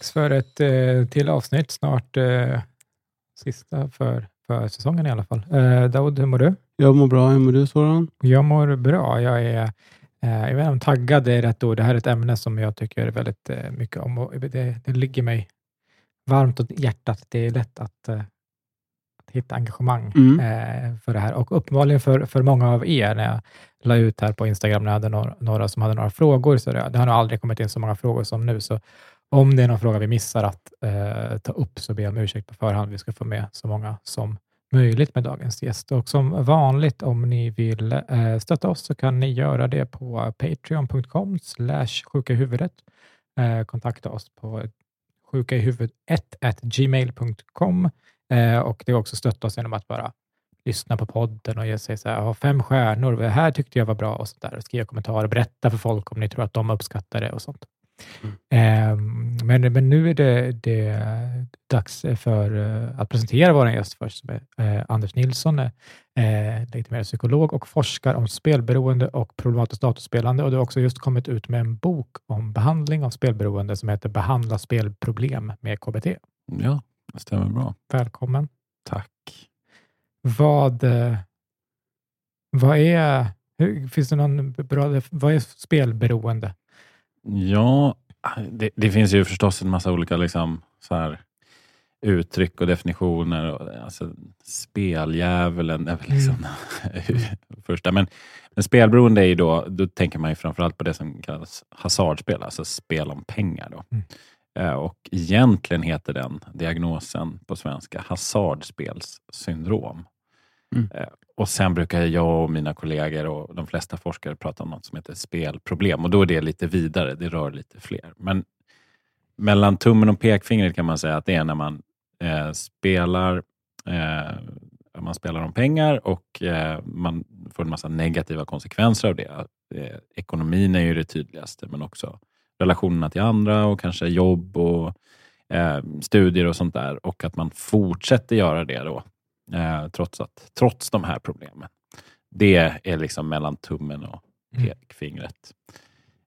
Dags för ett eh, till avsnitt. Snart eh, sista för, för säsongen i alla fall. Eh, Daoud, hur mår du? Jag mår bra. Hur mår du Soran? Jag mår bra. Jag är, eh, jag vet inte taggad är rätt ord. Det här är ett ämne som jag tycker väldigt eh, mycket om det, det ligger mig varmt om hjärtat. Det är lätt att, eh, att hitta engagemang Mm. eh, för det här och uppenbarligen för, för många av er. När jag la ut här på Instagram, när jag hade några, några som hade några frågor, så det, det har nog aldrig kommit in så många frågor som nu. Så om det är någon fråga vi missar att eh, ta upp så ber jag om ursäkt på förhand. Vi ska få med så många som möjligt med dagens gäst. Och som vanligt, om ni vill eh, stötta oss så kan ni göra det på patreon.com sjuka i huvudet. Eh, kontakta oss på sjukaihuvudet1gmail.com eh, och det är också stötta oss genom att bara lyssna på podden och ge sig så här, fem stjärnor, det här tyckte jag var bra och så där. Skriva kommentarer, berätta för folk om ni tror att de uppskattar det och sånt. Ehm, men, men nu är det, det dags för eh, att presentera vår gäst först, som är eh, Anders Nilsson, eh, legitimerad psykolog och forskar om spelberoende och problematiskt datorspelande. Och du har också just kommit ut med en bok om behandling av spelberoende som heter Behandla spelproblem med KBT. Ja, det stämmer bra. Välkommen. Tack. Vad, vad är, hur, finns det någon bra, vad är spelberoende? Ja, det, det finns ju förstås en massa olika liksom, så här, uttryck och definitioner. Och, alltså, speldjävulen är väl liksom första. Men, men spelberoende är ju då, då tänker man ju framförallt på det som kallas hasardspel, alltså spel om pengar. Då. Mm. Eh, Och egentligen heter den diagnosen på svenska hasardspelssyndrom. Mm. Eh, och sen brukar jag och mina kollegor och de flesta forskare prata om något som heter spelproblem och då är det lite vidare, det rör lite fler. Men mellan tummen och pekfingret kan man säga att det är när man eh, spelar eh, man spelar om pengar och eh, man får en massa negativa konsekvenser av det. Eh, ekonomin är ju det tydligaste, men också relationerna till andra och kanske jobb och eh, studier och sånt där. Och att man fortsätter göra det då, eh, trots, att, trots de här problemen. Det är liksom mellan tummen och Mm. pekfingret.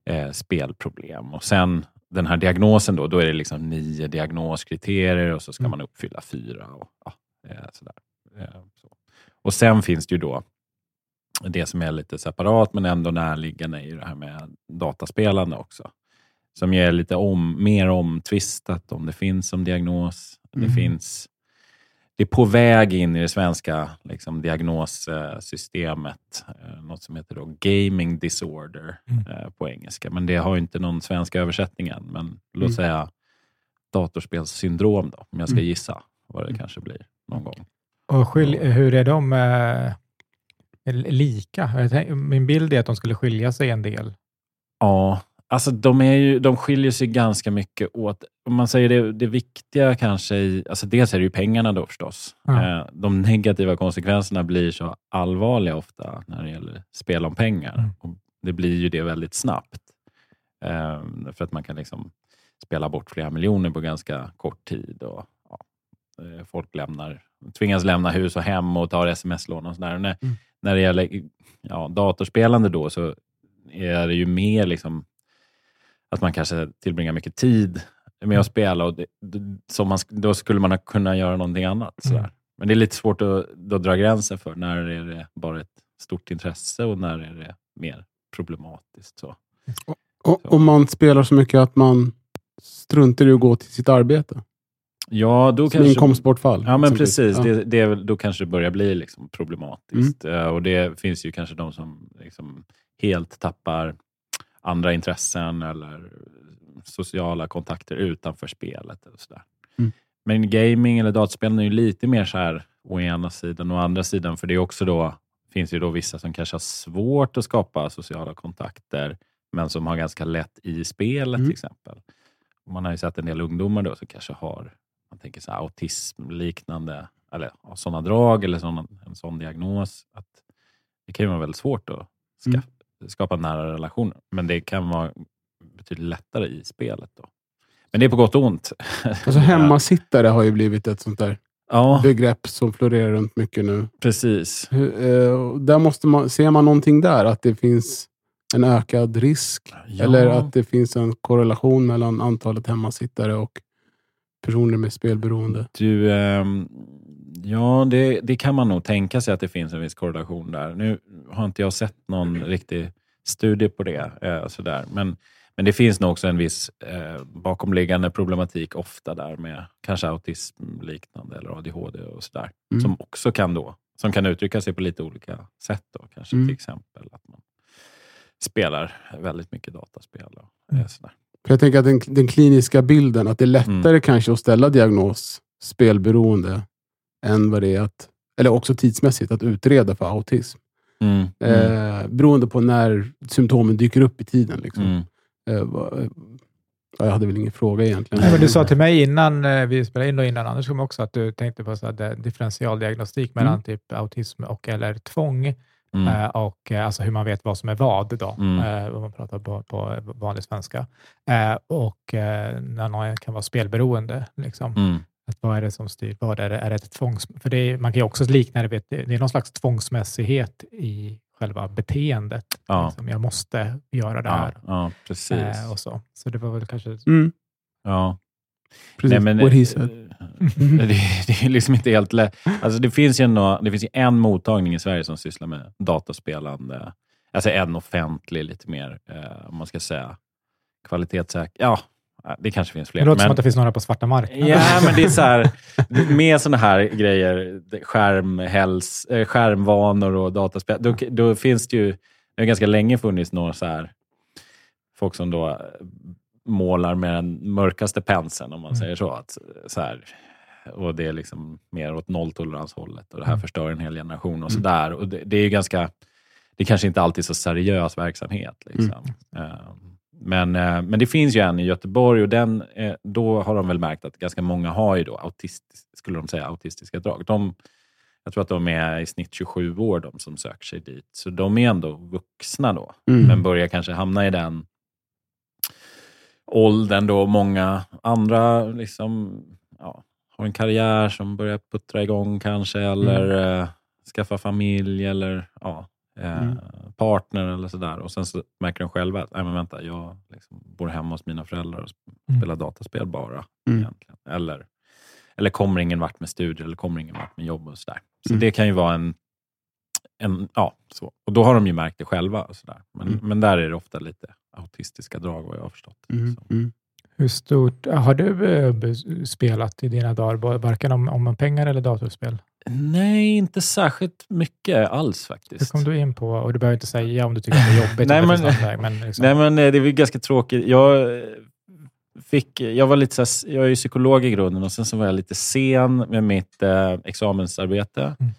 Eh, spelproblem. Och sen den här diagnosen då, då är det liksom nio diagnoskriterier och så ska Mm. man uppfylla fyra. Och, ja, eh, sådär. Eh, så. och sen finns det ju då det som är lite separat men ändå närliggande är ju det här med dataspelande också. Som är lite om, mer omtvistat om det finns som diagnos. Det Mm. finns det är på väg in i det svenska liksom, diagnossystemet. Eh, något som heter då gaming disorder Mm. eh, på engelska. Men det har inte någon svensk översättning än. Men låt Mm. säga datorspelssyndrom då, om jag ska Mm. gissa vad det Mm. kanske blir någon gång. Och skilj, hur är de eh, lika? Min bild är att de skulle skilja sig en del. Ja, alltså de, är ju, de skiljer sig ganska mycket åt. Om man säger det, det viktiga kanske i... Alltså dels är det ju pengarna då förstås. Eh, de negativa konsekvenserna blir så allvarliga ofta när det gäller spel om pengar. Mm. Och det blir ju det väldigt snabbt. Eh, för att man kan liksom spela bort flera miljoner på ganska kort tid. Och, ja, eh, folk lämnar, tvingas lämna hus och hem och tar sms-lån och sådär. När, Mm. när det gäller ja, datorspelande då så är det ju mer liksom att man kanske tillbringar mycket tid med att spela och det, det, man, då skulle man kunna göra någonting annat. Sådär. Mm. Men det är lite svårt att då dra gränsen för när är det bara ett stort intresse och när är det mer problematiskt. Så. Och, om man spelar så mycket att man struntar i att gå till sitt arbete. Ja, då Som kanske... inkomstbortfall. Ja, men precis. Ja. Det, det då kanske det börjar bli liksom problematiskt. Eh, och Det finns ju kanske de som liksom helt tappar andra intressen eller sociala kontakter utanför spelet. Och sådär. Mm. Men gaming eller dataspel är ju lite mer så här å ena sidan och å andra sidan. För det är också då, finns ju då vissa som kanske har svårt att skapa sociala kontakter men som har ganska lätt i spelet Mm. till exempel. Man har ju sett en del ungdomar då som kanske har man tänker så autismliknande, eller sådana drag eller såna, en sån diagnos. Att det kan ju vara väldigt svårt att Mm. Skapa nära relationer. Men det kan vara betydligt lättare i spelet. då. Men det är på gott och ont. Alltså hemmasittare har ju blivit ett sånt där Ja, begrepp som florerar runt mycket nu. precis. Eh, där måste man, ser man någonting där? Att det finns en ökad risk? Ja. Eller att det finns en korrelation mellan antalet hemmasittare och personer med spelberoende? Du, ehm, ja, det, det kan man nog tänka sig att det finns en viss korrelation där. Nu har inte jag sett någon riktig studie på det. Eh, sådär. Men, men det finns nog också en viss eh, bakomliggande problematik ofta där med kanske autism-liknande eller ADHD och sådär. Mm. Som också kan då, som kan uttrycka sig på lite olika sätt. Då. Kanske Mm. till exempel att man spelar väldigt mycket dataspel. Och, Mm. eh, sådär. För jag tänker att den, den kliniska bilden, att det är lättare Mm. kanske att ställa diagnos spelberoende än vad det är att, eller också tidsmässigt, att utreda för autism. Mm. Mm. Eh, beroende på när symptomen dyker upp i tiden. Liksom. Mm. Eh, vad- eh, ja, jag hade väl ingen fråga egentligen. Nej, men du sa till mig innan eh, vi spelade in och innan Anders kom också att du tänkte på så här, differentialdiagnostik mellan Mm. typ autism och eller tvång Mm. eh, och eh, alltså hur man vet vad som är vad då, Mm. eh, om man pratar på, på vanlig svenska. Eh, och eh, när någon kan vara spelberoende. Liksom. Mm. Att vad är det som styr? Vad är det? Är det ett tvångs... För det är, man kan ju också likna det det är någon slags tvångsmässighet i själva beteendet. Ja. Liksom, jag måste göra det Ja, här. ja, precis. Eh, och så. så det var väl kanske... Mm, Ja. precis. Nej, men, What he eh, said. det, det är liksom inte helt lätt. Alltså, det, finns ju nå- det finns ju en mottagning i Sverige som sysslar med dataspelande. Alltså en offentlig, lite mer, eh, om man ska säga, kvalitetssäker. Ja, det kanske finns fler. Det låter som men- att det finns några på svarta marknaden. Ja, men det är så här, med sådana här grejer, skärmhäls, eh, skärmvanor och dataspel, då, då finns det ju, det har ganska länge funnits några så här, folk som då eh, målar med den mörkaste penseln, om man Mm. säger så. Att, så här, och det är liksom mer åt nolltoleranshållet och det här Mm. förstör en hel generation och Mm. sådär. Och det, det är ju ganska, det är kanske inte alltid så seriös verksamhet. Liksom. Eh, Men, eh, men det finns ju en i Göteborg och den, eh, då har de väl märkt att ganska många har ju då autistis, skulle de säga, autistiska drag. De, jag tror att de är i snitt 27 år, de som söker sig dit. Så de är ändå vuxna då, Mm. men börjar kanske hamna i den åldern då många andra liksom, ja, har en karriär som börjar puttra igång kanske, eller eh, skaffa familj eller ja, eh, Mm. partner eller sådär. Och sen så märker de själva att, nej men vänta, jag liksom bor hemma hos mina föräldrar och Mm. spelar dataspel bara. Mm. Egentligen. Eller, eller kommer ingen vart med studier eller kommer ingen vart med jobb och sådär. Så Mm. det kan ju vara en, en ja, så. Och då har de ju märkt det själva. Och sådär. Men, Mm. men där är det ofta lite autistiska drag vad jag har förstått. Mm. Mm. Hur stort har du eh, spelat i dina dagar, varken om, om pengar eller datorspel? Nej, inte särskilt mycket alls Hur faktiskt. kom du in på, och du behöver inte säga om du tycker att det är jobbigt, Nej, men- väg, men liksom, Nej, men eh, det är ganska tråkigt. Jag, eh, fick, jag, var lite så här, jag är ju psykolog i grunden och sen så var jag lite sen med mitt eh, examensarbete. Mm.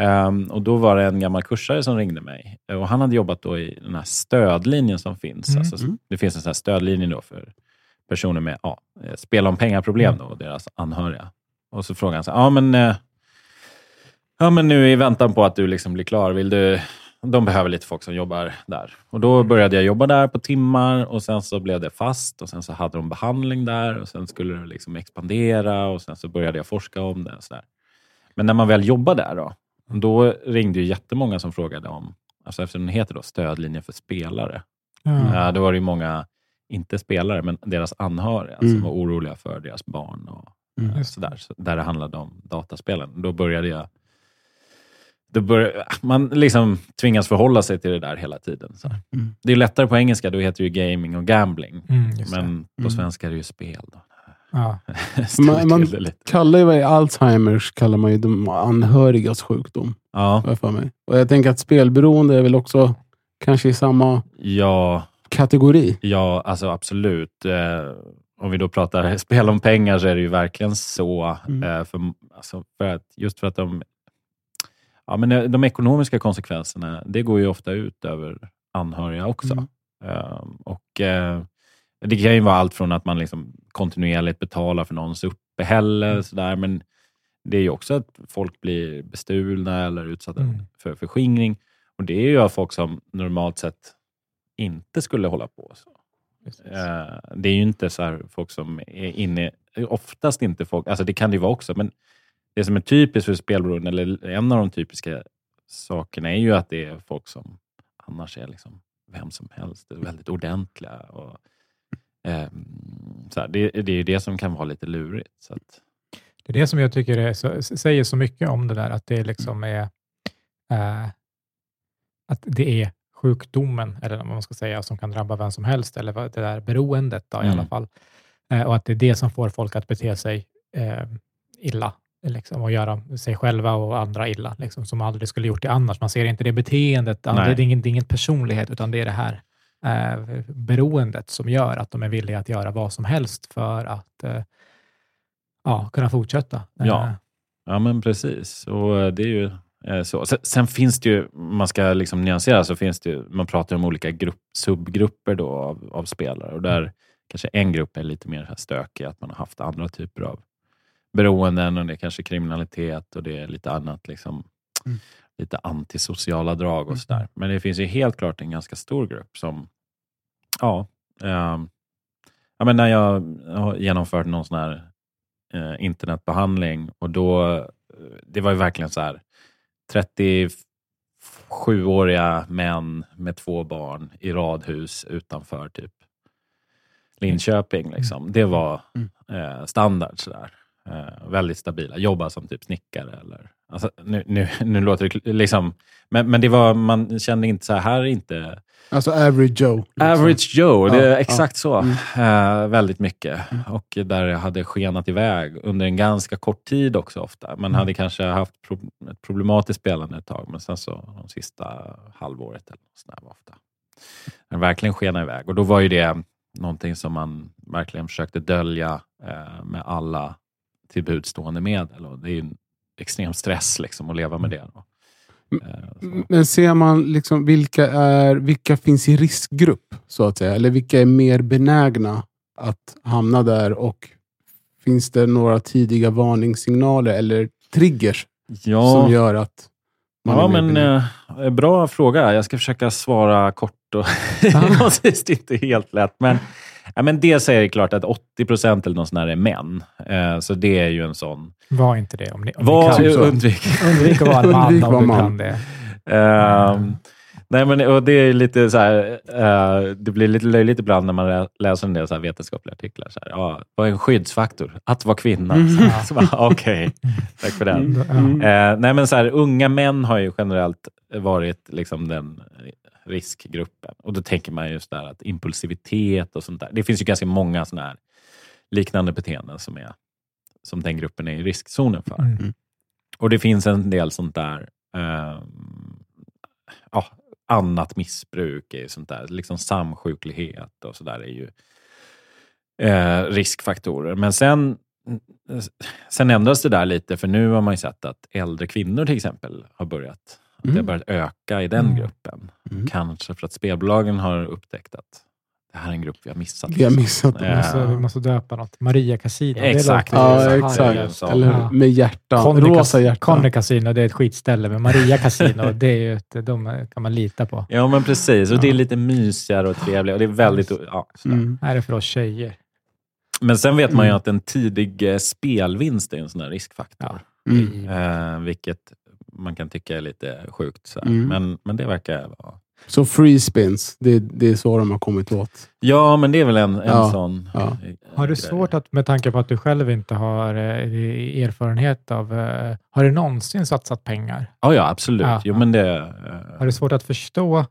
Ehm, och Då var det en gammal kursare som ringde mig. Och Han hade jobbat då i den här stödlinjen som finns. Mm. Alltså, Mm. Det finns en sån här stödlinje då för personer med ja, eh, spel om pengar-problem Mm. och deras anhöriga. Och så frågade han så ja men, ja men nu i väntan på att du liksom blir klar, vill du de behöver lite folk som jobbar där. Och Då började jag jobba där på timmar och sen så blev det fast och sen så hade de behandling där och sen skulle det liksom expandera och sen så började jag forska om det. Och så där. Men när man väl jobbar där då, då ringde ju jättemånga som frågade om, alltså eftersom den heter då stödlinjen för spelare, ja, då var det ju många, inte spelare, men deras anhöriga Mm. som var oroliga för deras barn och Mm. eh, sådär. Så där det handlade om dataspelen. Då började jag då bör, man liksom tvingas förhålla sig till det där hela tiden. Så. Mm. Det är lättare på engelska, då heter det ju gaming och gambling. Mm. Men på Mm. svenska är det ju spel. Då. Ja. Man- man-. Kallar ju Alzheimers kallar man ju de anhörigas sjukdom. Ja, för mig. Och jag tänker att spelberoende är väl också kanske i samma ja, kategori. ja, alltså absolut. Eh, om vi då pratar spel om pengar så är det ju verkligen så. Mm. Eh, för, alltså för att, just för att de, ja, men eh, de ekonomiska konsekvenserna, det går ju ofta ut över anhöriga också. Mm. Ehm, och eh, Det kan ju vara allt från att man liksom kontinuerligt betalar för någons uppehälle, Mm. sådär, men det är ju också att folk blir bestulna eller utsatta Mm. för förskingring. Och Det är ju av folk som normalt sett inte skulle hålla på så. Eh, det är ju inte så folk som är inne, oftast inte folk, alltså det kan det ju vara också, men det som är typiskt för spelberoende, eller en av de typiska sakerna, är ju att det är folk som annars är liksom vem som helst, väldigt ordentliga. Och, eh, så här, det, det är ju det som kan vara lite lurigt. Så att, Det är det som jag tycker är så, säger så mycket om det där, att det liksom är eh, att det är sjukdomen, eller vad man ska säga, som kan drabba vem som helst, eller det där beroendet då, i Mm. alla fall. Eh, och att det är det som får folk att bete sig eh, illa, liksom, och göra sig själva och andra illa, liksom, som aldrig skulle gjort det annars. Man ser inte det beteendet, det är ingen, det är ingen personlighet, utan det är det här eh, beroendet som gör att de är villiga att göra vad som helst för att eh, ja, kunna fortsätta. Ja. Eh, Ja, men precis. Och eh, det är ju eh, så. Sen, sen finns det ju, man ska liksom nyansera, så finns det ju, man pratar om olika grupp, subgrupper då av, av spelare. Och där kanske en grupp är lite mer stökig, att man har haft andra typer av beroenden och det är kanske kriminalitet och det är lite annat, liksom, Mm. lite antisociala drag och Mm. sådär. Men det finns ju helt klart en ganska stor grupp som, ja, ehm, ja men när jag har genomfört någon sån här eh, internetbehandling och då, eh, det var ju verkligen så här 37-åriga män med två barn i radhus utanför typ Linköping. Liksom. Det var Mm. eh, standard. Sådär. Eh, väldigt stabila. Jobba som typ snickare. Eller, alltså, nu, nu, nu låter det liksom... Men, men det var, man kände inte så här, är inte Alltså average Joe. liksom. Average Joe, det Ja, är ja. exakt så. Mm. Eh, väldigt mycket. Och där jag hade skenat iväg under en ganska kort tid också ofta. Men hade kanske haft pro ett problematiskt spelande ett tag, men sen så de sista halvåret eller något sånt där var ofta. Den verkligen skena iväg. Och då var ju det någonting som man verkligen försökte dölja eh, med alla tillbudstående medel. Och det är en extrem stress liksom, att leva med det. Då. Eh, så. Men ser man liksom vilka, är, vilka finns i riskgrupp, så att säga? Eller vilka är mer benägna att hamna där? Och Finns det några tidiga varningssignaler eller triggers Ja. som gör att man Ja, är men eh, bra fråga. Jag ska försöka svara kort. Och det sist inte helt lätt. Men, ja, men dels är det klart att 80 procent eller något sånt är män. Eh, så det är ju en sån... Var inte det om ni, om Var, ni kan. undvik. Undvik att vara en man Undvik om du kan det. Ehm, nej, men och det är lite så här, eh, det blir lite löjligt ibland när man lä- läser en del så här vetenskapliga artiklar. Så här, ja, vad är en skyddsfaktor? Att vara kvinna. Mm. Så Okej, tack för den. Mm. Eh, nej men så här, unga män har ju generellt varit liksom den riskgruppen. Och då tänker man just där att impulsivitet och sånt där. Det finns ju ganska många såna här liknande beteenden som, är, som den gruppen är i riskzonen för. Mm. Och det finns en del sånt där ehm, ja, annat missbruk, är sånt där, liksom samsjuklighet och sådär är ju eh, riskfaktorer. Men sen, sen ändras det där lite, för nu har man ju sett att äldre kvinnor till exempel har börjat, att det har Mm. börjat öka i den Mm. gruppen. Mm. Kanske för att spelbolagen har upptäckt att det här är en grupp vi har missat. Vi har liksom. missat Vi det. Eh, måste, vi måste döpa något. Maria Casino. Exakt. Ja, exakt. Eller Ja. med hjärta. Conny Rosa Cas- hjärta. Conny Casino, det är ett skitställe, men Maria Casino, det är ju ett, de kan man lita på. Ja, men precis. Och det är Ja. lite mysigare och trevligare. Och det är väldigt... Ja. Mm. Här är för oss tjejer. Men sen vet man ju Mm. att en tidig eh, spelvinst är en sån här riskfaktor. Mm. Eh, vilket man kan tycka är lite sjukt. Så här. Mm. Men, men det verkar vara... Så free spins, det, det är så de har kommit åt. Ja, men det är väl en, en Ja, sån ja. eh, Har du svårt att, med tanke på att du själv inte har eh, erfarenhet av, eh, har du någonsin satsat pengar? Ja, ja absolut. Ja, jo, men det... eh, Har du svårt att förstå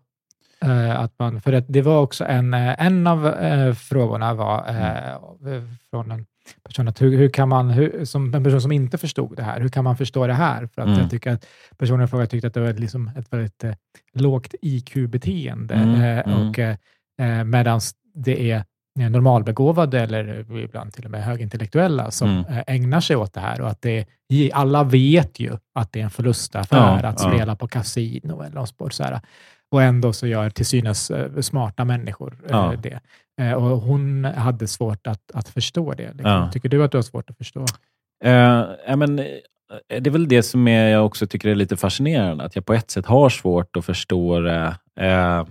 att man, för att det var också en, en av frågorna var eh, från en person, att hur, hur kan man, hur, som en person som inte förstod det här, hur kan man förstå det här? För att Mm. jag tycker att personen i fråga tyckte att det var liksom ett väldigt eh, lågt IQ-beteende Mm, eh, mm. och eh, medan det är eh, normalbegåvade eller ibland till och med högintellektuella som Mm. eh, ägnar sig åt det här och att det i- alla vet ju att det är en förlustaffär Ja, att ja. spela på kasino eller någon sport. Så här. Och ändå så gör till synes eh, smarta människor eh, Ja. det. Eh, och hon hade svårt att, att förstå det. Liksom. Ja. Tycker du att du har svårt att förstå? Eh, ja, men, eh, det är väl det som är, jag också tycker är lite fascinerande, att jag på ett sätt har svårt att förstå det. Eh,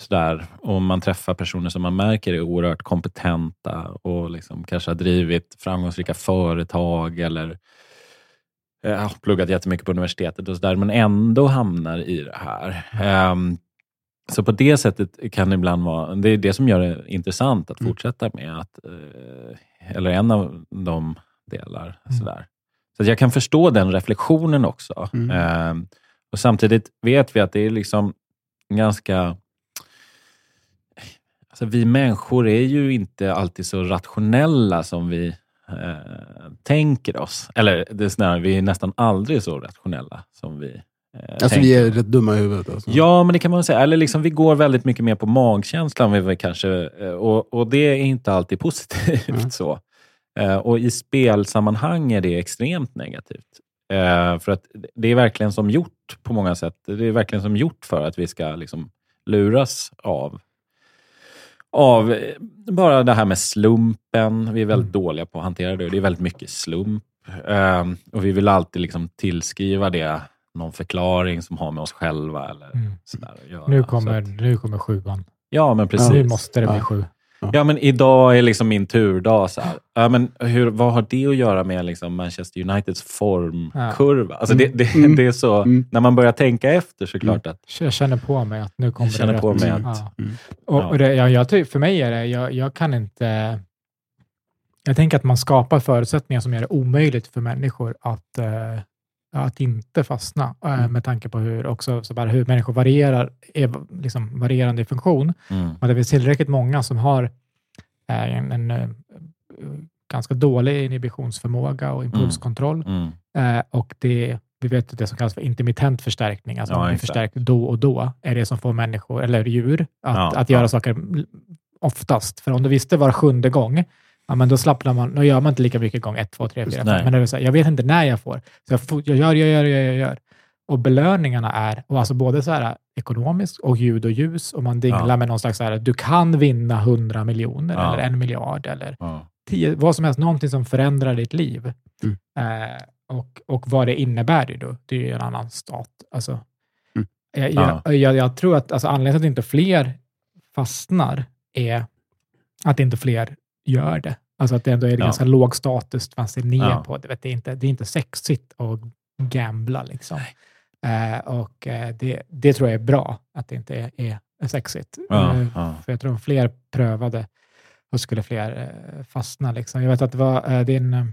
sådär, om man träffar personer som man märker är oerhört kompetenta och liksom kanske har drivit framgångsrika företag eller eh, pluggat jättemycket på universitetet och sådär, men ändå hamnar i det här. Eh, så på det sättet kan det ibland vara, det är det som gör det intressant att Mm. fortsätta med, att, eh, eller en av de delar. Mm. Sådär. Så jag kan förstå den reflektionen också. Mm. Eh, och Samtidigt vet vi att det är liksom ganska... Alltså vi människor är ju inte alltid så rationella som vi eh, tänker oss. Eller det är snarare, vi är nästan aldrig så rationella som vi Alltså tänker vi är rätt dumma i huvudet. Alltså. Ja, men det kan man säga. Eller liksom, vi går väldigt mycket mer på magkänslan. Vi kanske, eh, och, och det är inte alltid positivt. Mm. så. Eh, Och I spelsammanhang är det extremt negativt. Eh, För att det är verkligen som gjort på många sätt. Det är verkligen som gjort för att vi ska liksom luras av av eh, bara det här med slumpen. Vi är väldigt dåliga på att hantera det. Det är väldigt mycket slump. Eh, Och vi vill alltid liksom tillskriva det någon förklaring som har med oss själva eller Mm. sådär att göra. Nu Så kommer, att, nu kommer sjuan. ja, men precis. Nu måste det bli Ja. sju. Ja, men idag är liksom min turdag. Så här. Ja, men hur, vad har det att göra med liksom Manchester Uniteds formkurva? Alltså det, det, Mm. det är så, Mm. när man börjar tänka efter så klart att... Jag känner på mig att nu kommer känner det på rätt. mig att- Ja. Mm. Och, Ja. och det, jag, jag, för mig är det, jag, jag kan inte... Jag tänker att man skapar förutsättningar som gör det omöjligt för människor att, eh, att inte fastna, eh, Mm. med tanke på hur, också, så bara hur människor varierar, är liksom varierande i funktion. Mm, det finns tillräckligt många som har eh, en, en eh, ganska dålig inhibitionsförmåga och impulskontroll. mm, Eh, och det, vi vet att det som kallas för intermittent förstärkning, alltså Ja, man förstärkt då och då, är det som får människor, eller djur, att, Ja, att göra ja. saker oftast. För om du visste var sjunde gång, ja, men då slappnar man, då gör man inte lika mycket gång ett, två, tre, fyra, fem. Men det är så här, jag vet inte när jag får, så jag, får, jag gör, jag gör, jag gör, jag gör. Och belöningarna är, och alltså både så här, ekonomiskt och ljud och ljus, och man dinglar Ja. med någon slags, så här, du kan vinna hundra miljoner Ja. eller en miljard eller ja. tio, vad som helst, någonting som förändrar ditt liv. Mm. Eh, och, och vad det innebär det då, det är ju en annan stat. Alltså, Mm. jag, Ja. jag, jag, jag tror att alltså, anledningen till att inte fler fastnar är att inte fler gör det. Alltså att det ändå är Ja. ganska låg status man ser ner Ja. på. Det, vet, det, är inte, det är inte sexigt att gambla. Liksom. Eh, och eh, det, det tror jag är bra, att det inte är, är sexigt. Ja, Eh, för jag tror om fler prövade, då skulle fler eh, fastna. Liksom. Jag vet att det var eh, din eh,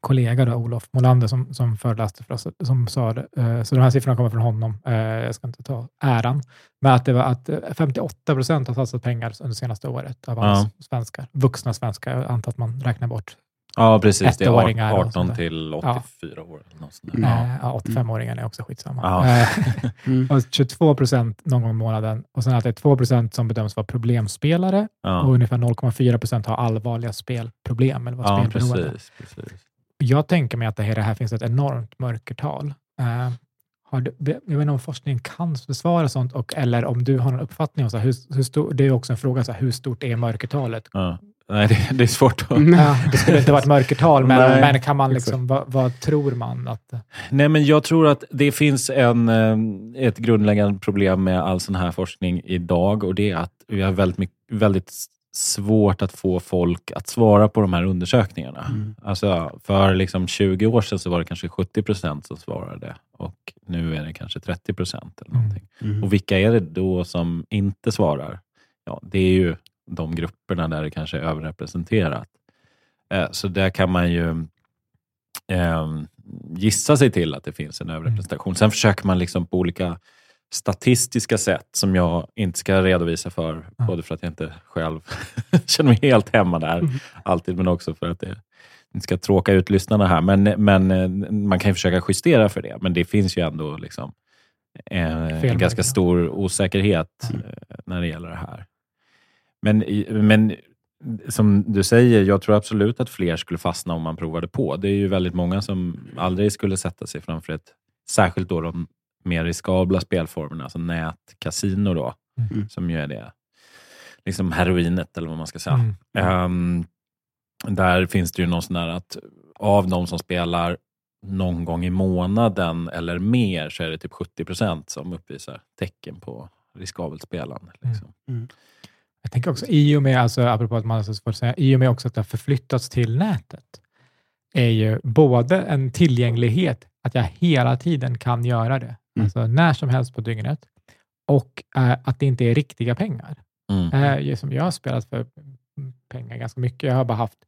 kollega, då, Olof Molander, som, som föreläste för oss, som sa det. Eh, så de här siffrorna kommer från honom. Eh, jag ska inte ta äran. Men att det var att eh, 58 procent har satsat pengar under senaste året av Ja. svenskar. Vuxna svenskar. Jag antar att man räknar bort ja, precis. Det är Ettåringar och 18 sånt där. till 84 år. Eller något sånt där. Mm. Ja. Eh, ja, 85-åringarna är också skitsamma. Ja. Eh, Mm. och 22 procent någon gång i månaden. Och sen att det är 2 procent som bedöms vara problemspelare och Ja, ungefär 0,4 procent har allvarliga spelproblem eller var ja spelberoende. precis. precis. Jag tänker mig att det här, det här finns ett enormt mörkertal. Eh, har du, jag vet inte om forskningen kan besvara sånt, och, eller om du har någon uppfattning om så här, hur, hur stor, det är också en fråga, så här, hur stort är mörkertalet? Ja. Nej, det, det är svårt att... Ja, det skulle inte vara ett mörkertal, men, Nej, men kan man liksom, vad, vad tror man? att Nej, men jag tror att det finns en, eh, ett grundläggande problem med all sån här forskning idag och det är att vi har väldigt, mycket, väldigt svårt att få folk att svara på de här undersökningarna. Mm. Alltså, för liksom 20 år sedan så var det kanske 70 procent som svarade och nu är det kanske 30 procent. Eller Mm. någonting. Mm. Och vilka är det då som inte svarar? Ja, det är ju de grupperna där det kanske är överrepresenterat. Eh, Så där kan man ju eh, gissa sig till att det finns en överrepresentation. Sen försöker man liksom på olika statistiska sätt som jag inte ska redovisa för, Ja. både för att jag inte själv känner mig helt hemma där Mm. alltid, men också för att det inte ska tråka ut lyssnarna här. Men, men eh, man kan ju försöka justera för det, men det finns ju ändå liksom eh, en Felmarginal. ganska stor osäkerhet Mm. eh, när det gäller det här. Men, men som du säger, jag tror absolut att fler skulle fastna om man provade på. Det är ju väldigt många som aldrig skulle sätta sig framför ett, särskilt då de mer riskabla spelformerna, alltså nätkasino då, Mm. som ju är det liksom heroinet eller vad man ska säga. Mm. Ehm, där finns det ju någon sån där att av de som spelar någon gång i månaden eller mer så är det typ 70 procent som uppvisar tecken på riskabelt spelande. Liksom. Jag tänker också, i och med, alltså, apropå att man alltså får säga, i och med också att det har förflyttats till nätet, är ju både en tillgänglighet, att jag hela tiden kan göra det, Mm. alltså när som helst på dygnet, och eh, att det inte är riktiga pengar. Mm. Eh, som jag har spelat för pengar ganska mycket. Jag har bara haft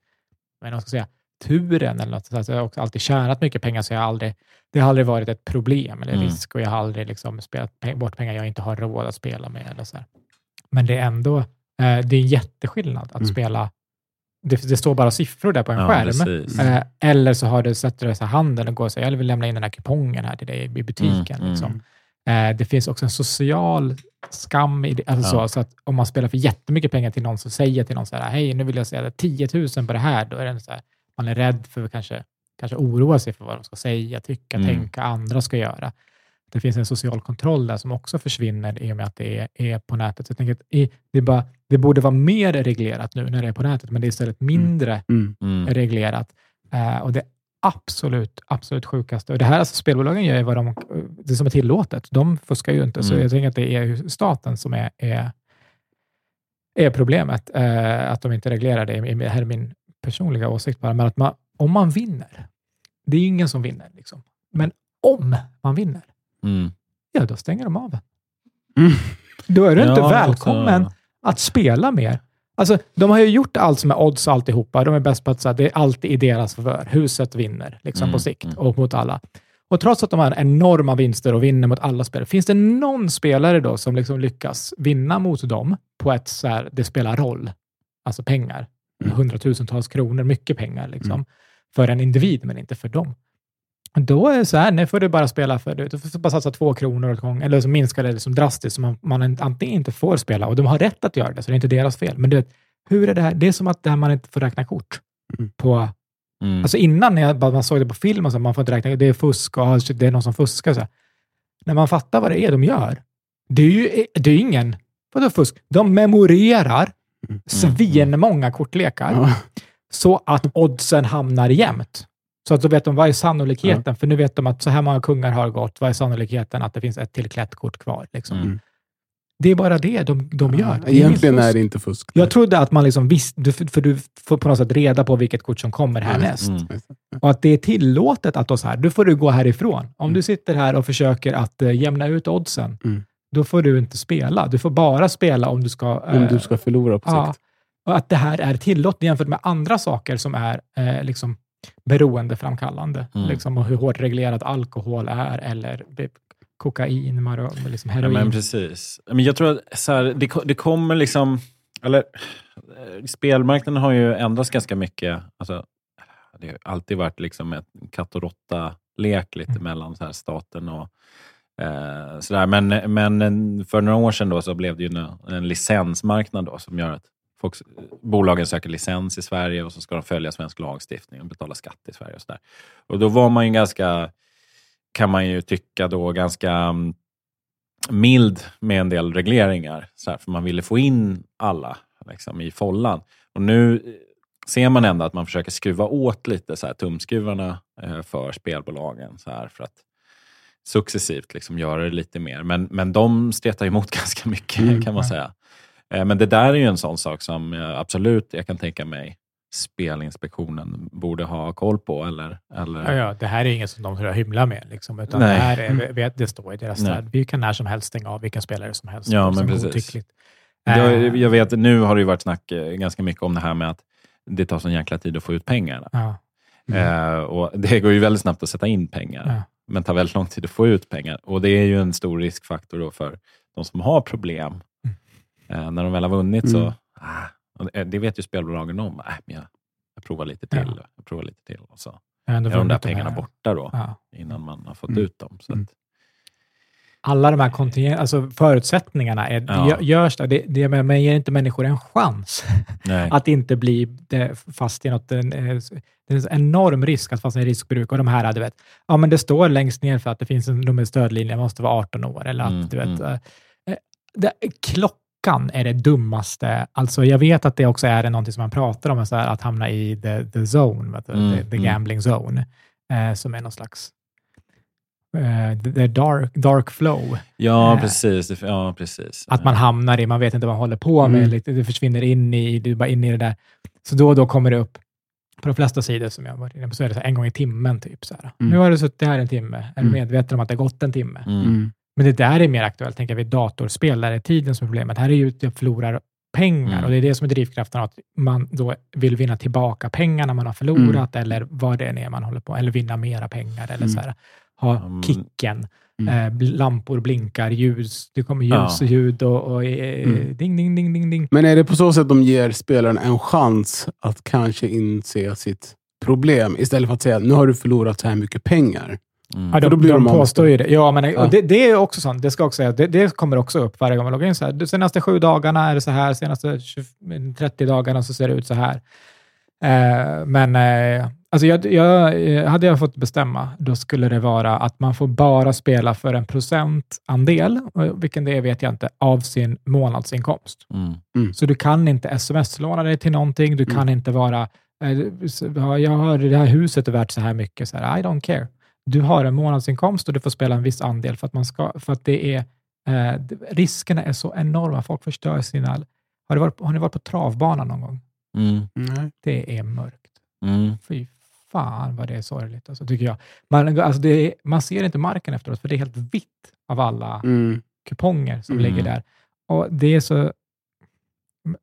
men jag ska säga, turen eller något. Så jag har också alltid tjänat mycket pengar, så jag har aldrig, det har aldrig varit ett problem eller Mm. risk och jag har aldrig liksom spelat pe- bort pengar jag inte har råd att spela med. Eller så här. Men det är ändå eh, det är en jätteskillnad att Mm. spela. Det, det står bara siffror där på en Ja, skärm. Eh, eller så har du så här handen och går och säger, jag vill lämna in den här kupongen här till dig i butiken. Mm, Liksom. Eh, det finns också en social skam i det. Alltså Ja. så, så att om man spelar för jättemycket pengar till någon som säger till någon så här, hej, nu vill jag säga 10 000 på det här, då är det så här, man är rädd för att kanske, kanske oroa sig för vad de ska säga, tycka, Mm. tänka, andra ska göra. Det finns en social kontroll där som också försvinner i och med att det är, är på nätet. Så jag tänker att det, bara, det borde vara mer reglerat nu när det är på nätet, men det är istället mindre Mm. Mm. reglerat. Eh, och det absolut, absolut sjukaste. Och det här, alltså spelbolagen gör vad de, det som är tillåtet. De fuskar ju inte, så Mm. jag tänker att det är staten som är, är, är problemet. Eh, att de inte reglerar det. Det här är min personliga åsikt bara. Men att man, om man vinner, det är ju ingen som vinner. Liksom. Men om man vinner, Mm. ja då stänger de av en. Mm. Då är du inte Ja, välkommen också- att spela mer. Alltså, de har ju gjort allt som är odds alltihopa. De är bäst på att säga det är alltid i deras favör. Huset vinner liksom Mm, på sikt mm. och mot alla. Och trots att de har enorma vinster och vinner mot alla spelare, finns det någon spelare då som liksom lyckas vinna mot dem på ett så här, det spelar roll, alltså pengar, Mm. hundratusentals kronor, mycket pengar liksom, Mm. för en individ, men inte för dem. Då är det så här, nu får du bara spela för, du får bara satsa två kronor åt gång, eller så minskar det liksom drastiskt, så man, man antingen inte får spela, och de har rätt att göra det, så det är inte deras fel. Men du vet, hur är det här? Det är som att det här man inte får räkna kort. Mm. På, Mm. alltså innan när jag, man såg det på film, och så, man får inte räkna, det är fusk och det är någon som fuskar. Så här. När man fattar vad det är de gör, det är ju det är ingen, vadå fusk? De memorerar Mm. svinmånga kortlekar Ja. så att oddsen hamnar jämnt. Så att då vet de vad är sannolikheten, för nu vet de att så här många kungar har gått, vad är sannolikheten att det finns ett till klätt kort kvar? Liksom. Mm. Det är bara det de, de gör. Det är Egentligen är det inte fusk. Jag trodde att man liksom visste, för du får på något sätt reda på vilket kort som kommer härnäst. Mm. Och att det är tillåtet att då så här, du får du gå härifrån. Om Mm. du sitter här och försöker att eh, jämna ut oddsen, Mm. då får du inte spela. Du får bara spela om du ska... Om eh, du ska förlora på Ja, sikt. och att det här är tillåtet jämfört med andra saker som är eh, liksom beroendeframkallande. Mm. Liksom, och hur hårt reglerad alkohol är, eller kokain, maro- liksom Ja, heroin. men precis. Men jag tror att så här, det, det kommer liksom... Eller, eh, spelmarknaden har ju ändrats ganska mycket. Alltså, det har alltid varit liksom ett katt och råtta-lek lite Mm. mellan så här staten och eh, sådär. Men, men en- för några år sedan då så blev det ju en, en licensmarknad då, som gör att folk, bolagen söker licens i Sverige och så ska de följa svensk lagstiftning och betala skatt i Sverige. Och, så där. och då var man ju ganska, kan man ju tycka då, ganska mm, mild med en del regleringar. Så här, för man ville få in alla liksom, i follan. Och nu eh, ser man ändå att man försöker skruva åt lite så här, tumskruvarna eh, för spelbolagen. Så här, för att successivt liksom, göra det lite mer. Men, men de stretar emot ganska mycket Mm. kan man säga. Eh, men det där är ju en sån sak som eh, absolut jag kan tänka mig Spelinspektionen borde ha koll på. Eller, eller... Ja, ja, det här är inget som de jag hymlar med. Liksom, utan Nej. det, här är, vet, det står i deras stöd. Vi kan när som helst stänga av vilka spelare som helst. Ja, liksom, men precis. godtyckligt. Jag, Eh, jag vet, nu har det varit snack eh, ganska mycket om det här med att det tar sån jäkla tid att få ut pengarna. ja, Eh, och det går ju väldigt snabbt att sätta in pengar, ja. men tar väldigt lång tid att få ut pengar. Och Det är ju en stor riskfaktor för de som har problem. Eh, när de väl har vunnit så, Mm. ah, och det, det vet ju spelbolagen om. Äh, men jag, jag provar lite till. Ja. Jag provar lite till. Och så ändå är de där pengarna här. borta då, Ja. innan man har fått Mm. ut dem. Så Mm. Alla de här kontingent, alltså förutsättningarna är, Ja. gö- görs där. Det, det, men ger inte människor en chans att inte bli det, fast i något. en- eh, Det är en enorm risk att fastna i riskbruk. Och de här, du vet, ja men det står längst ner för att det finns en stödlinje, man måste vara 18 år. Eller att, Mm, du vet, mm. eh, eh, det, klockan är det dummaste. Alltså jag vet att det också är någonting som man pratar om, så här, att hamna i the, the zone, vet du, Mm, the, the mm. gambling zone, eh, som är någon slags eh, the, dark, dark flow. Ja, Eh, precis. Ja, precis. Att man hamnar i, man vet inte vad man håller på med, Mm. lite, det försvinner in i, du är bara in i det där. Så då och då kommer det upp, på de flesta sidor som jag varit inne på, så är det så här, en gång i timmen. Typ, så här. Mm. Nu har du suttit här en timme, är Mm. du medveten om att det har gått en timme? Men det där är mer aktuellt, tänker vi, datorspel, där är tiden som är problemet. Här är ju att jag förlorar pengar Mm. och det är det som är drivkraften, att man då vill vinna tillbaka pengarna man har förlorat Mm. eller vad det än är man håller på, eller vinna mera pengar eller Mm. så här, ha kicken. Mm. Eh, lampor blinkar, ljus, det kommer Ja. ljus och ljud och, och eh, Mm. ding, ding, ding, ding, ding. Men är det på så sätt de ger spelaren en chans att kanske inse sitt problem istället för att säga nu har du förlorat så här mycket pengar. Mm. Ja, För då de, blir de de påstår ju det. Ja, men Ja. Det, det är också sånt. Det ska också säga. Det, det kommer också upp varje gång man loggar in. Så här. De senaste sju dagarna är det så här. Senaste 20, 30 dagarna så ser det ut så här. Eh, men eh, alltså jag, jag, eh, hade jag fått bestämma, då skulle det vara att man får bara spela för en procentandel, vilken det är vet jag inte, av sin månadsinkomst. Mm. Så du kan inte sms-låna dig till någonting. Du kan Mm. inte vara, eh, jag har det här huset är värt så här mycket. Så här, I don't care. Du har en månadsinkomst och du får spela en viss andel för att, man ska, för att det är, eh, riskerna är så enorma. Folk förstör sina... Har, du varit, har ni varit på travbanan någon gång? Mm. Det är mörkt. Mm. Fy fan vad det är sorgligt, alltså, tycker jag. Man, alltså det är, man ser inte marken efteråt, för det är helt vitt av alla Mm. kuponger som Mm. ligger där. Och det är så...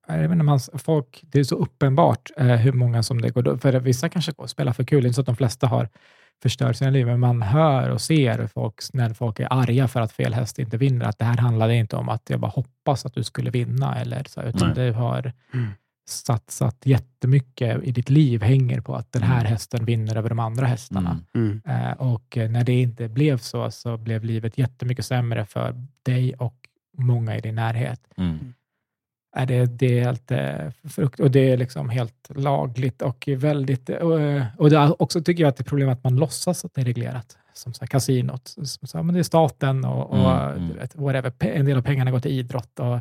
Jag inte, man, folk, det är så uppenbart eh, hur många som det går... För vissa kanske går och spelar för kul, inte så att de flesta har förstört sina liv, men man hör och ser folk, när folk är arga för att fel häst inte vinner, att det här handlade inte om att jag bara hoppas att du skulle vinna, eller så, utan Nej. du har Mm. satsat jättemycket i ditt liv hänger på att den här Mm. hästen vinner över de andra hästarna. Mm. Mm. Eh, och när det inte blev så, så blev livet jättemycket sämre för dig och många i din närhet. Mm. Är det, det är helt eh, frukt och det är liksom helt lagligt och väldigt... Och, eh, och det också tycker jag att det är problem att man låtsas att det är reglerat. Som så här, kasinot. Som så här, men det är staten och, och Mm, mm. Vet, whatever. En del av pengarna går till idrott och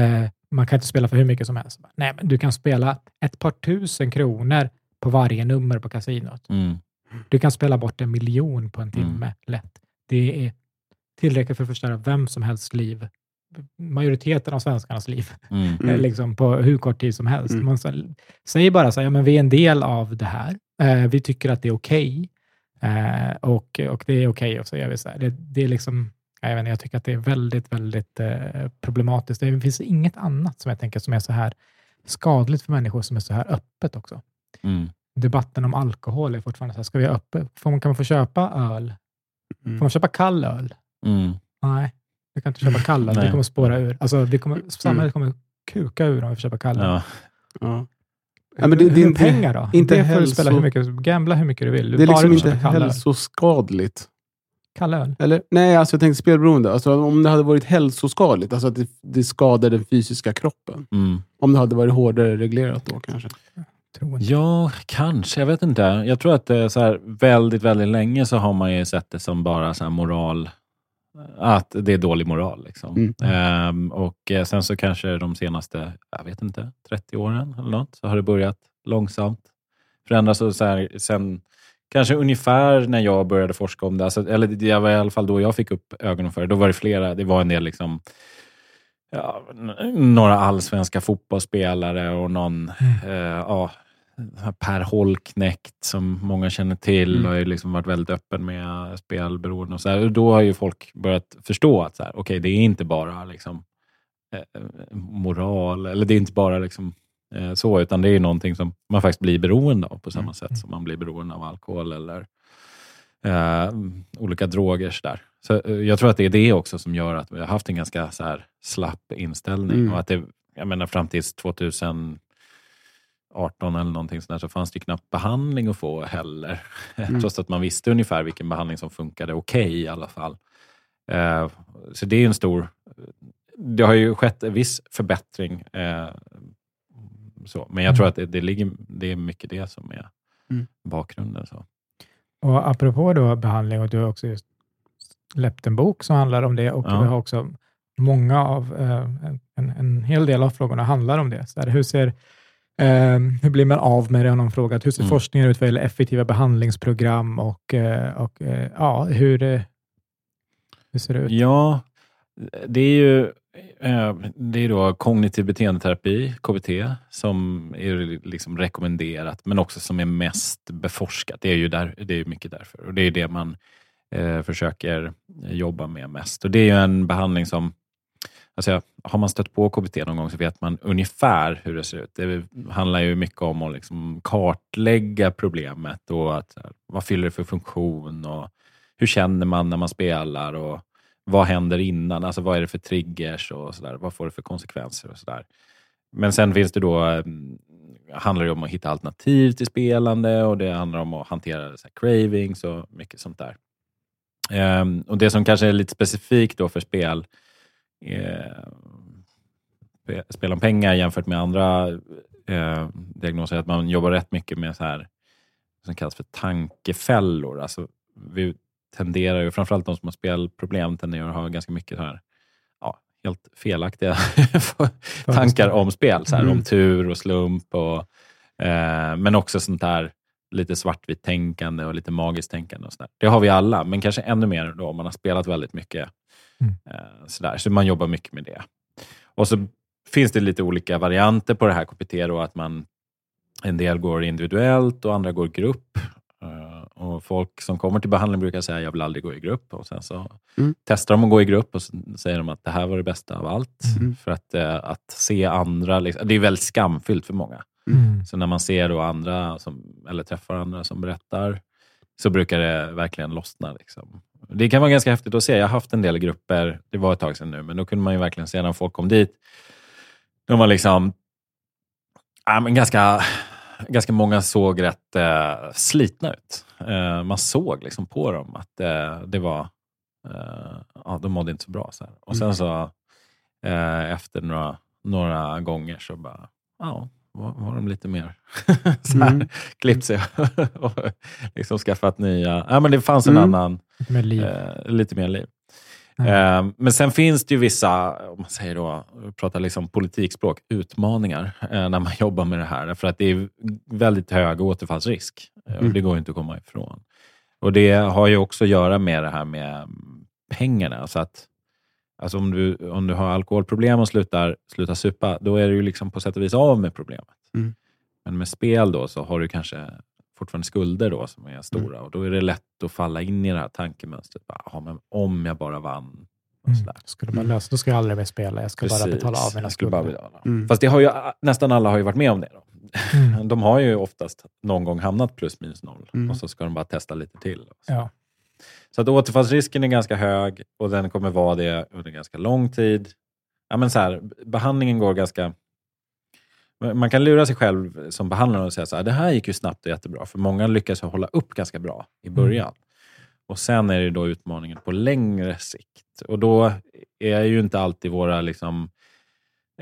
eh, man kan inte spela för hur mycket som helst. Nej, men du kan spela ett par tusen kronor på varje nummer på kasinot. Mm. Du kan spela bort en miljon på en Mm. timme lätt. Det är tillräckligt för att förstöra vem som helst liv. Majoriteten av svenskarnas liv, Mm. Mm. eh, liksom på hur kort tid som helst. Mm. Man så- säger bara så här, ja, men vi är en del av det här. Eh, vi tycker att det är okej. Eh, och, och det är okej, och så gör vi så här. Det, det är liksom, jag, vet inte, jag tycker att det är väldigt, väldigt eh, problematiskt. Det finns inget annat som jag tänker som är så här skadligt för människor som är så här öppet också Mm. debatten om alkohol är fortfarande så här, ska vi öppet? Får man, kan man få köpa öl? Mm. Får man köpa kall öl? Mm. Nej, du kan inte köpa kall öl. Det kommer spåra ur. Alltså, det kommer, samhället kommer kuka ur om vi får köpa kall öl. Ja. Ja. Ja, men det- det är inte- pengar då? inte det får du spela hälso- hur mycket, gambla hur mycket du vill. Du Det är bara liksom inte hälsoskadligt. Kall öl. Eller, nej, alltså jag tänkte spelberoende. Alltså, om det hade varit hälsoskadligt, alltså att det, det skadar den fysiska kroppen. Mm. Om det hade varit hårdare reglerat då kanske. Ja, kanske. Jag vet inte. Jag tror att det är så här, väldigt, väldigt länge så har man ju sett det som bara så här moral. Att det är dålig moral. Liksom. Mm. Ehm, och eh, sen så kanske de senaste, jag vet inte, 30 åren eller något, så har det börjat långsamt förändras. Och så här, sen kanske ungefär när jag började forska om det, alltså, eller det var i alla fall då jag fick upp ögonen för det, då var det flera, det var en del liksom ja, några allsvenska fotbollsspelare och någon eh, ja, Per Holknekt som många känner till mm. och har liksom varit väldigt öppen med spelberoende. Och så här. Och då har ju folk börjat förstå att så här, okay, det är inte bara liksom, eh, moral, eller det är inte bara liksom, eh, så, utan det är någonting som man faktiskt blir beroende av på samma mm. sätt som man blir beroende av alkohol eller eh, olika droger. Så där. Så, eh, jag tror att det är det också som gör att vi har haft en ganska så här, slapp inställning. Mm. Och att det, jag menar, fram till 2000 18 eller någonting sådär så fanns det knappt behandling att få heller. Mm. Trots att man visste ungefär vilken behandling som funkade okej okay, i alla fall. Eh, så det är en stor... Det har ju skett en viss förbättring. Eh, så. Men jag mm. tror att det, det, ligger, det är mycket det som är mm. bakgrunden. Så. Och Apropå då behandling, och du har också just släppt en bok som handlar om det och ja. vi har också många av, eh, en, en hel del av frågorna handlar om det. Så där, hur ser eh, hur blir man av med det, har någon frågat. Hur ser Mm. forskningen ut vad gäller effektiva behandlingsprogram och, eh, och eh, ja, hur, eh, hur ser det ut? Ja, det är ju det är då kognitiv beteendeterapi, KBT, som är liksom rekommenderat, men också som är mest beforskat. Det är ju där, det är mycket därför. Och det är det man eh, försöker jobba med mest. Och Det är ju en behandling som Alltså, har man stött på KBT någon gång så vet man ungefär hur det ser ut. Det handlar ju mycket om att liksom kartlägga problemet och att, vad fyller det för funktion och hur känner man när man spelar och vad händer innan? Alltså vad är det för triggers och så där? Vad får det för konsekvenser och så där. Men sen finns det då, mm, handlar det om att hitta alternativ till spelande och det handlar om att hantera så cravings och mycket sånt där. Ehm, och Det som kanske är lite specifikt då för spel eh, spel om pengar jämfört med andra eh, diagnoser, att man jobbar rätt mycket med så här som kallas för tankefällor. Alltså, vi tenderar ju, framförallt de som har spelproblem, tenderar att ha ganska mycket så här, ja, helt felaktiga tankar om spel. Så här, mm. Om tur och slump. Och, eh, men också sånt här lite svartvitt tänkande och lite magiskt tänkande. Och så där. Det har vi alla, men kanske ännu mer då om man har spelat väldigt mycket. Mm. Eh, sådär. Så man jobbar mycket med det. Och så finns det lite olika varianter på det här KPT. Då, att man, en del går individuellt och andra går grupp. Eh, och Folk som kommer till behandling brukar säga jag vill aldrig gå i grupp. Och Sen så mm. testar de att gå i grupp och så säger de att det här var det bästa av allt. Mm. För att, eh, att se andra, liksom, det är väldigt skamfyllt för många. Mm. Så när man ser då andra, som, eller träffar andra som berättar, så brukar det verkligen lossna. Liksom. Det kan vara ganska häftigt att se. Jag har haft en del grupper, det var ett tag sedan nu, men då kunde man ju verkligen se när folk kom dit. De var liksom, ja, men ganska, ganska många såg rätt eh, slitna ut. Eh, man såg liksom på dem att eh, det var, eh, ja, de mådde inte så bra. Så här. Och sen mm. så eh, efter några, några gånger så bara, ja, var, var de lite mer så här, mm. klippt sig och liksom skaffat nya... Ja, men det fanns en mm. annan... Med liv. Eh, lite mer liv. Mm. Eh, men sen finns det ju vissa, om man säger då, pratar liksom politikspråk, utmaningar eh, när man jobbar med det här. För att det är väldigt hög återfallsrisk. Eh, mm. Det går inte att komma ifrån. Och Det har ju också att göra med det här med pengarna. Så att Alltså om du, om du har alkoholproblem och slutar, slutar supa, då är du liksom på sätt och vis av med problemet. Mm. Men med spel då så har du kanske fortfarande skulder då som är stora mm. och då är det lätt att falla in i det här tankemönstret. Bara, men om jag bara vann. Mm. Skulle man lösa, då ska jag aldrig mer spela. Jag ska Precis. bara betala av mina skulder. Mm. Fast det har ju, nästan alla har ju varit med om det. Då. Mm. De har ju oftast någon gång hamnat plus minus noll mm. och så ska de bara testa lite till. Ja. Så att återfallsrisken är ganska hög och den kommer vara det under ganska lång tid. Ja, men så här, behandlingen går ganska... Man kan lura sig själv som behandlare och säga så här, det här gick ju snabbt och jättebra. För många lyckas hålla upp ganska bra i mm. början. Mm. Och Sen är det då utmaningen på längre sikt. Och Då är ju inte alltid våra liksom,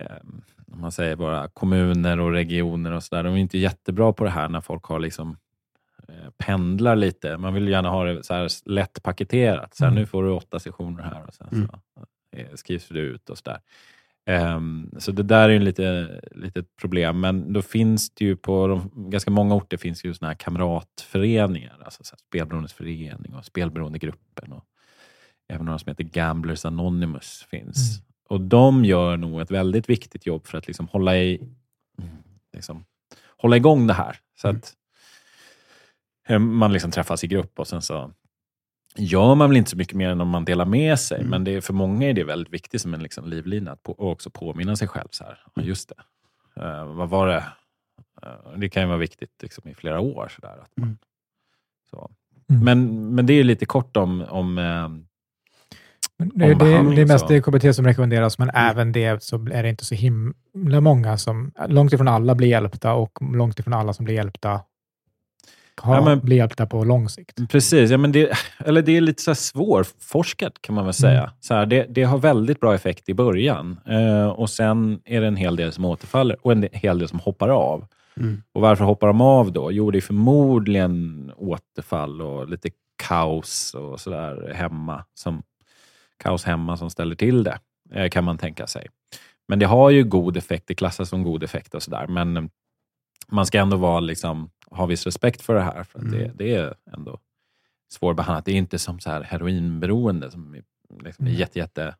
eh, om man säger våra kommuner och regioner och så där, de är inte jättebra på det här när folk har liksom pendlar lite. Man vill gärna ha det så här lätt paketerat. Så här, mm. Nu får du åtta sessioner här och sen så mm. Eh, skrivs det ut och sådär. Um, så det där är ju lite, lite problem. Men då finns det ju på de, ganska många orter finns ju såna här kamratföreningar. Alltså så spelberoendes förening och spelberoendegruppen. Och även några som heter Gamblers Anonymous finns. Mm. Och de gör nog ett väldigt viktigt jobb för att liksom hålla, i, liksom, hålla igång det här. Så mm. att Eh, man liksom träffas i grupp och sen så gör man väl inte så mycket mer än om man delar med sig. Mm. Men det är, för många är det väldigt viktigt som en liksom livlina att på, också påminna sig själv. Så här, mm. Just det, uh, vad var det? Uh, det kan ju vara viktigt liksom, i flera år. Så där, att man, mm. så. Mm. Men, men det är lite kort om, om uh, det, det, det är mest det KBT som rekommenderas, men mm. även det så är det inte så himla många som... Långt ifrån alla blir hjälpta och långt ifrån alla som blir hjälpta ha, ja, men, bli hjälpta på lång sikt. Precis, ja, men det, eller det är lite så svårforskat kan man väl säga. Mm. Så här, det, det, har väldigt bra effekt i början eh, och sen är det en hel del som återfaller och en hel del som hoppar av. Mm. Och Varför hoppar de av då? Jo, det är förmodligen återfall och lite kaos och sådär hemma. Som, kaos hemma som ställer till det, eh, kan man tänka sig. Men det har ju god effekt, det klassas som god effekt och sådär. Men man ska ändå vara liksom ha viss respekt för det här. För mm. det, det, är ändå svårbehandlat. Det är inte som så här heroinberoende som liksom är mm. jätte, jätte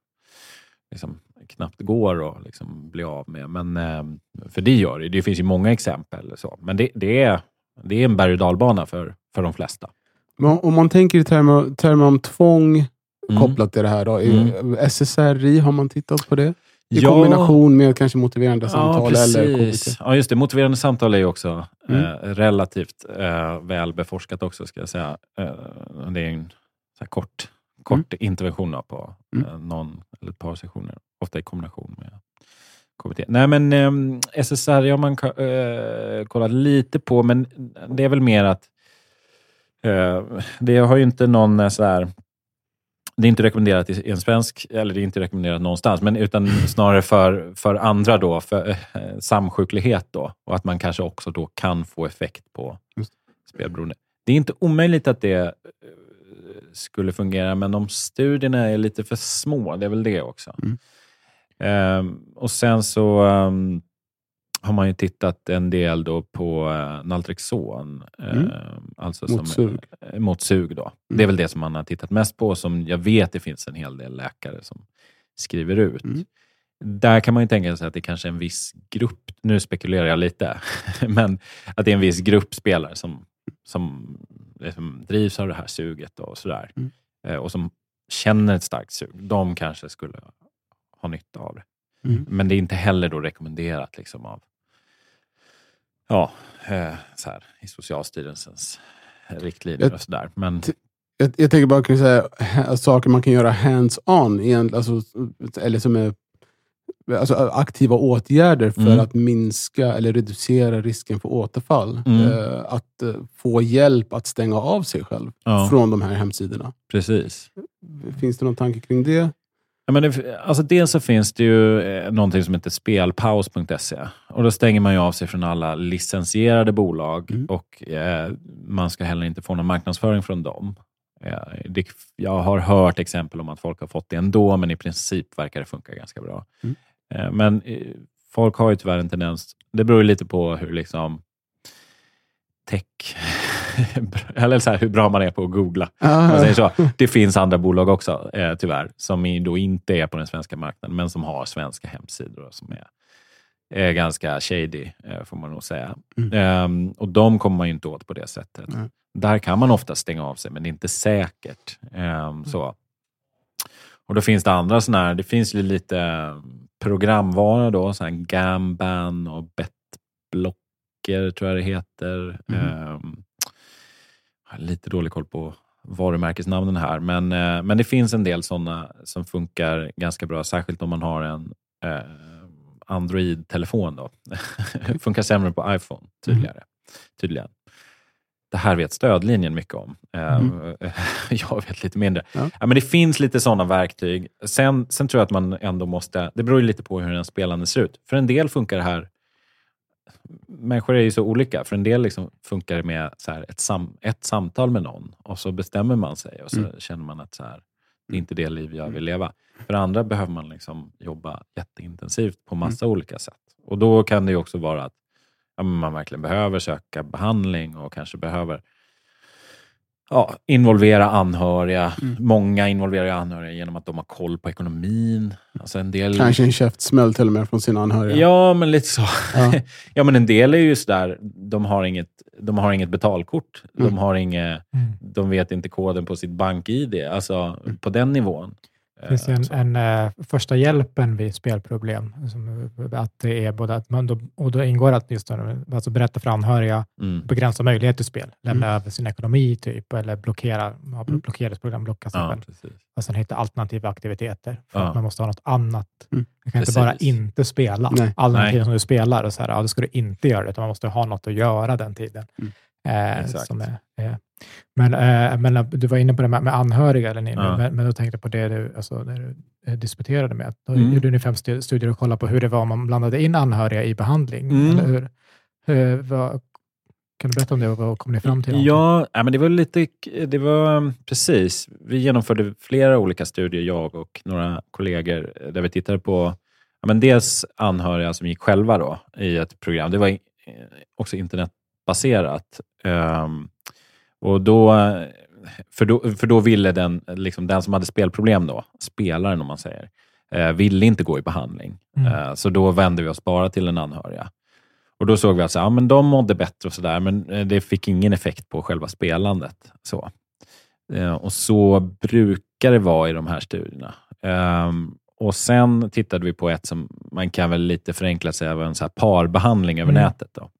liksom, knappt går att liksom bli av med. Men, eh, för det gör det. Det finns ju många exempel. Så. Men det, det, är, det är en berg och dalbana för, för de flesta. Men om man tänker i termer, termer om tvång Mm. kopplat till det här. Då, i- SSRI, har man tittat på det? I Ja. kombination med kanske motiverande samtal ja, eller. KBT. Ja, just det. Motiverande samtal är ju också Mm. eh, relativt eh, väl beforskat också, ska jag säga. Eh, det är en kort, kort intervention då på Mm. eh, någon eller ett par sessioner, ofta i kombination med KBT. Nej, men eh, SSRI har man kollat lite på, men det är väl mer att eh, det har ju inte någon eh, så här det är inte rekommenderat i en svensk, eller det är inte rekommenderat någonstans, men utan snarare för, för andra då, för eh, samsjuklighet då. Och att man kanske också då kan få effekt på spelberoende. Det är inte omöjligt att det eh, skulle fungera, men de studierna är lite för små. Det är väl det också. Mm. Ehm, och sen så ehm, har man ju tittat en del då på uh, Naltrexon. Mm. ehm, alltså Mot sug. eh, mot sug. Då. Det är väl det som man har tittat mest på, som jag vet det finns en hel del läkare som skriver ut. Mm. Där kan man ju tänka sig att det kanske är en viss grupp, nu spekulerar jag lite, men att det är en viss grupp spelare som, som liksom drivs av det här suget och sådär. Mm. Eh, och som känner ett starkt sug. De kanske skulle ha nytta av det. Mm. Men det är inte heller då rekommenderat liksom av ja, eh, så här, i Socialstyrelsens riktlinjer och sådär. Men Jag, jag tänker bara kunna säga ha- saker man kan göra hands-on, alltså, eller som är alltså, aktiva åtgärder för Mm. att minska eller reducera risken för återfall. Mm. Eh, att eh, få hjälp att stänga av sig själv ja, från de här hemsidorna. precis. Finns det någon tanke kring det? Ja, men det, alltså dels så finns det ju eh, någonting som heter spelpaus.se. Och då stänger man ju av sig från alla licensierade bolag Mm. och eh, man ska heller inte få någon marknadsföring från dem. Eh, det, jag har hört exempel om att folk har fått det ändå, men i princip verkar det funka ganska bra. Mm. Eh, men eh, folk har ju tyvärr en tendens, det beror ju lite på hur liksom tech, eller så här, hur bra man är på att googla. Man säger så. Det finns andra bolag också, eh, tyvärr, som då inte är på den svenska marknaden, men som har svenska hemsidor och som är, är ganska shady, eh, får man nog säga. Mm. Ehm, och de kommer man ju inte åt på det sättet. Nej. Där kan man ofta stänga av sig, men det är inte säkert. Ehm, så. Och då finns det andra sådana här, det finns ju lite eh, programvara då, så här Gamban och Betblocker tror jag det heter. Mhm. Lite dålig koll på varumärkesnamnen här, men, eh, men det finns en del sådana som funkar ganska bra, särskilt om man har en eh, Android-telefon. då. funkar sämre på iPhone, tydligare. tydligen. Det här vet stödlinjen mycket om. Mm. jag vet lite mindre. Ja. Ja, men det finns lite sådana verktyg. Sen, sen tror jag att man ändå måste... Det beror ju lite på hur en spelande ser ut. För en del funkar det här... Människor är ju så olika. För en del liksom funkar det med så här ett, sam, ett samtal med någon och så bestämmer man sig och så Mm. känner man att så här, det är inte det liv jag vill leva. För andra behöver man liksom jobba jätteintensivt på massa olika sätt. Och då kan det ju också vara att ja, man verkligen behöver söka behandling och kanske behöver ja, involvera anhöriga. Mm. Många involverar anhöriga genom att de har koll på ekonomin. Alltså en del... Kanske en käftsmäll till och med från sina anhöriga. Ja, men lite så. Ja. Ja. men en del är ju sådär, de har inget, de har inget betalkort. De, Mm. har inget, Mm. de vet inte koden på sitt bank-id. Alltså Mm. på den nivån. Det finns Eh, en, en eh, första hjälpen vid spelproblem. Som, eh, att det är både att man då, och då ingår att just alltså berätta för anhöriga, Mm. begränsa möjlighet till spel, lämna Mm. över sin ekonomi typ, eller blockera, ja, Mm. blockeresprogram, blocka sig Ja, själv. precis. Och sen hitta alternativa aktiviteter. För Ja. att man måste ha något annat. Mm. Man kan Precis. inte bara inte spela Nej. all den tiden som du spelar. Och så här, ja, då ska du inte göra det, utan man måste ha något att göra den tiden. Mm. Eh, Exakt. som är, eh, men, eh, men eh, du var inne på det med, med anhöriga, eller, ni, Ja. men, men då tänkte jag på det du, alltså, när du eh, disputerade med. Då Mm. gjorde ni fem stu- studier och kollade på hur det var om man blandade in anhöriga i behandling. Mm. Eller hur? Hur, vad, kan du berätta om det och vad kom ni fram till? Ja, ja, men det var lite... Det var um, precis. Vi genomförde flera olika studier, jag och några kollegor, där vi tittade på ja, men dels anhöriga som gick själva då, i ett program. Det var eh, också internetbaserat. Ehm, och då, för, då, för då ville den, liksom den som hade spelproblem, då, spelaren om man säger, eh, ville inte gå i behandling. Mm. Eh, så då vände vi oss bara till den anhöriga. Och Då såg vi att ja, men de mådde bättre och sådär, men eh, det fick ingen effekt på själva spelandet. Så, Eh, och så brukar det vara i de här studierna. Ehm, och Sen tittade vi på ett som man kan väl lite förenklat säga var en så parbehandling över Mm. nätet. Då.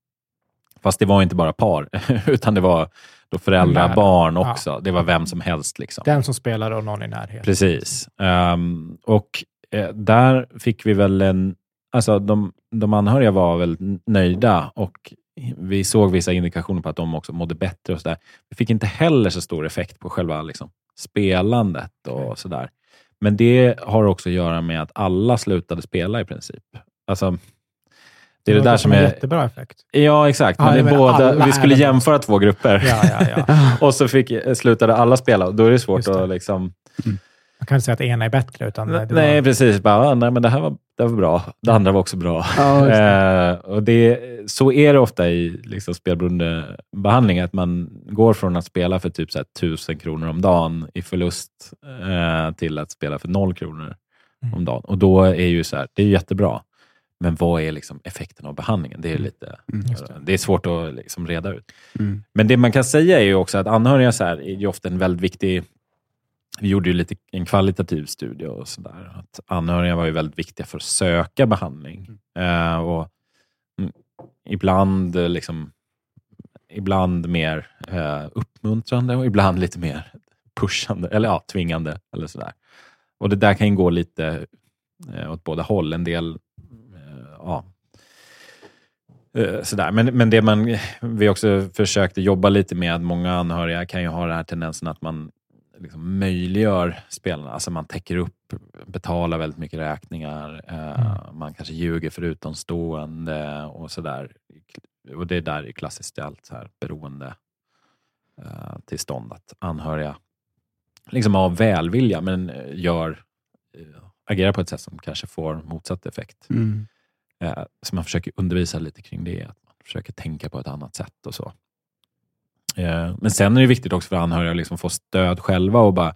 Fast det var inte bara par, utan det var då föräldrar, Nära. barn Ja. också. Det var vem som helst. Liksom. Den som spelar och någon i närheten. Precis. Ehm, och eh, där fick vi väl en... Alltså de, de anhöriga var väl nöjda och vi såg vissa indikationer på att de också mådde bättre. och så där. Vi fick inte heller så stor effekt på själva liksom, spelandet och Nej. sådär. Men det har också att göra med att alla slutade spela i princip. Alltså, det är det låter där som är... jättebra effekt. Ja, exakt. Ja, Men det är båda, vi skulle jämföra två grupper. Ja, ja, ja. och så fick, slutade alla spela. Då är det svårt det. att liksom... Man kan inte säga att ena är bättre. Utan det var, Nej, precis. Bara, ah, nej, men det här var, det var bra. Det andra var också bra. Ja, just det. Eh, och det, så är det ofta i liksom, spelberoendebehandling, att man går från att spela för typ så här, 1000 kronor om dagen i förlust eh, till att spela för noll kronor Mm. om dagen. Och då är ju så här, det är jättebra. Men vad är liksom effekten av behandlingen? Det är, lite, Mm. Det. det är svårt att liksom reda ut. Mm. Men det man kan säga är ju också att anhöriga så här, är ju ofta en väldigt viktig... Vi gjorde ju lite en kvalitativ studie och sådär. Att anhöriga var ju väldigt viktiga för att söka behandling. Eh, och mm, ibland, eh, liksom, ibland mer eh, uppmuntrande och ibland lite mer pushande, eller ja, tvingande. Eller sådär. Och det där kan ju gå lite eh, åt båda håll. En del ja, Eh, Sådär. Men, men det man, vi också försökte jobba lite med, att många anhöriga kan ju ha den här tendensen att man liksom möjliggör spelarna. Alltså man täcker upp, betalar väldigt mycket räkningar, eh, man kanske ljuger för utomstående och sådär. Och det där är klassiskt i allt så här beroende eh, tillstånd, att anhöriga liksom av välvilja, men gör, agerar på ett sätt som kanske får motsatt effekt. Mm. Eh, Så man försöker undervisa lite kring det, att man försöker tänka på ett annat sätt och så. Eh, Men sen är det viktigt också för anhöriga att liksom få stöd själva och bara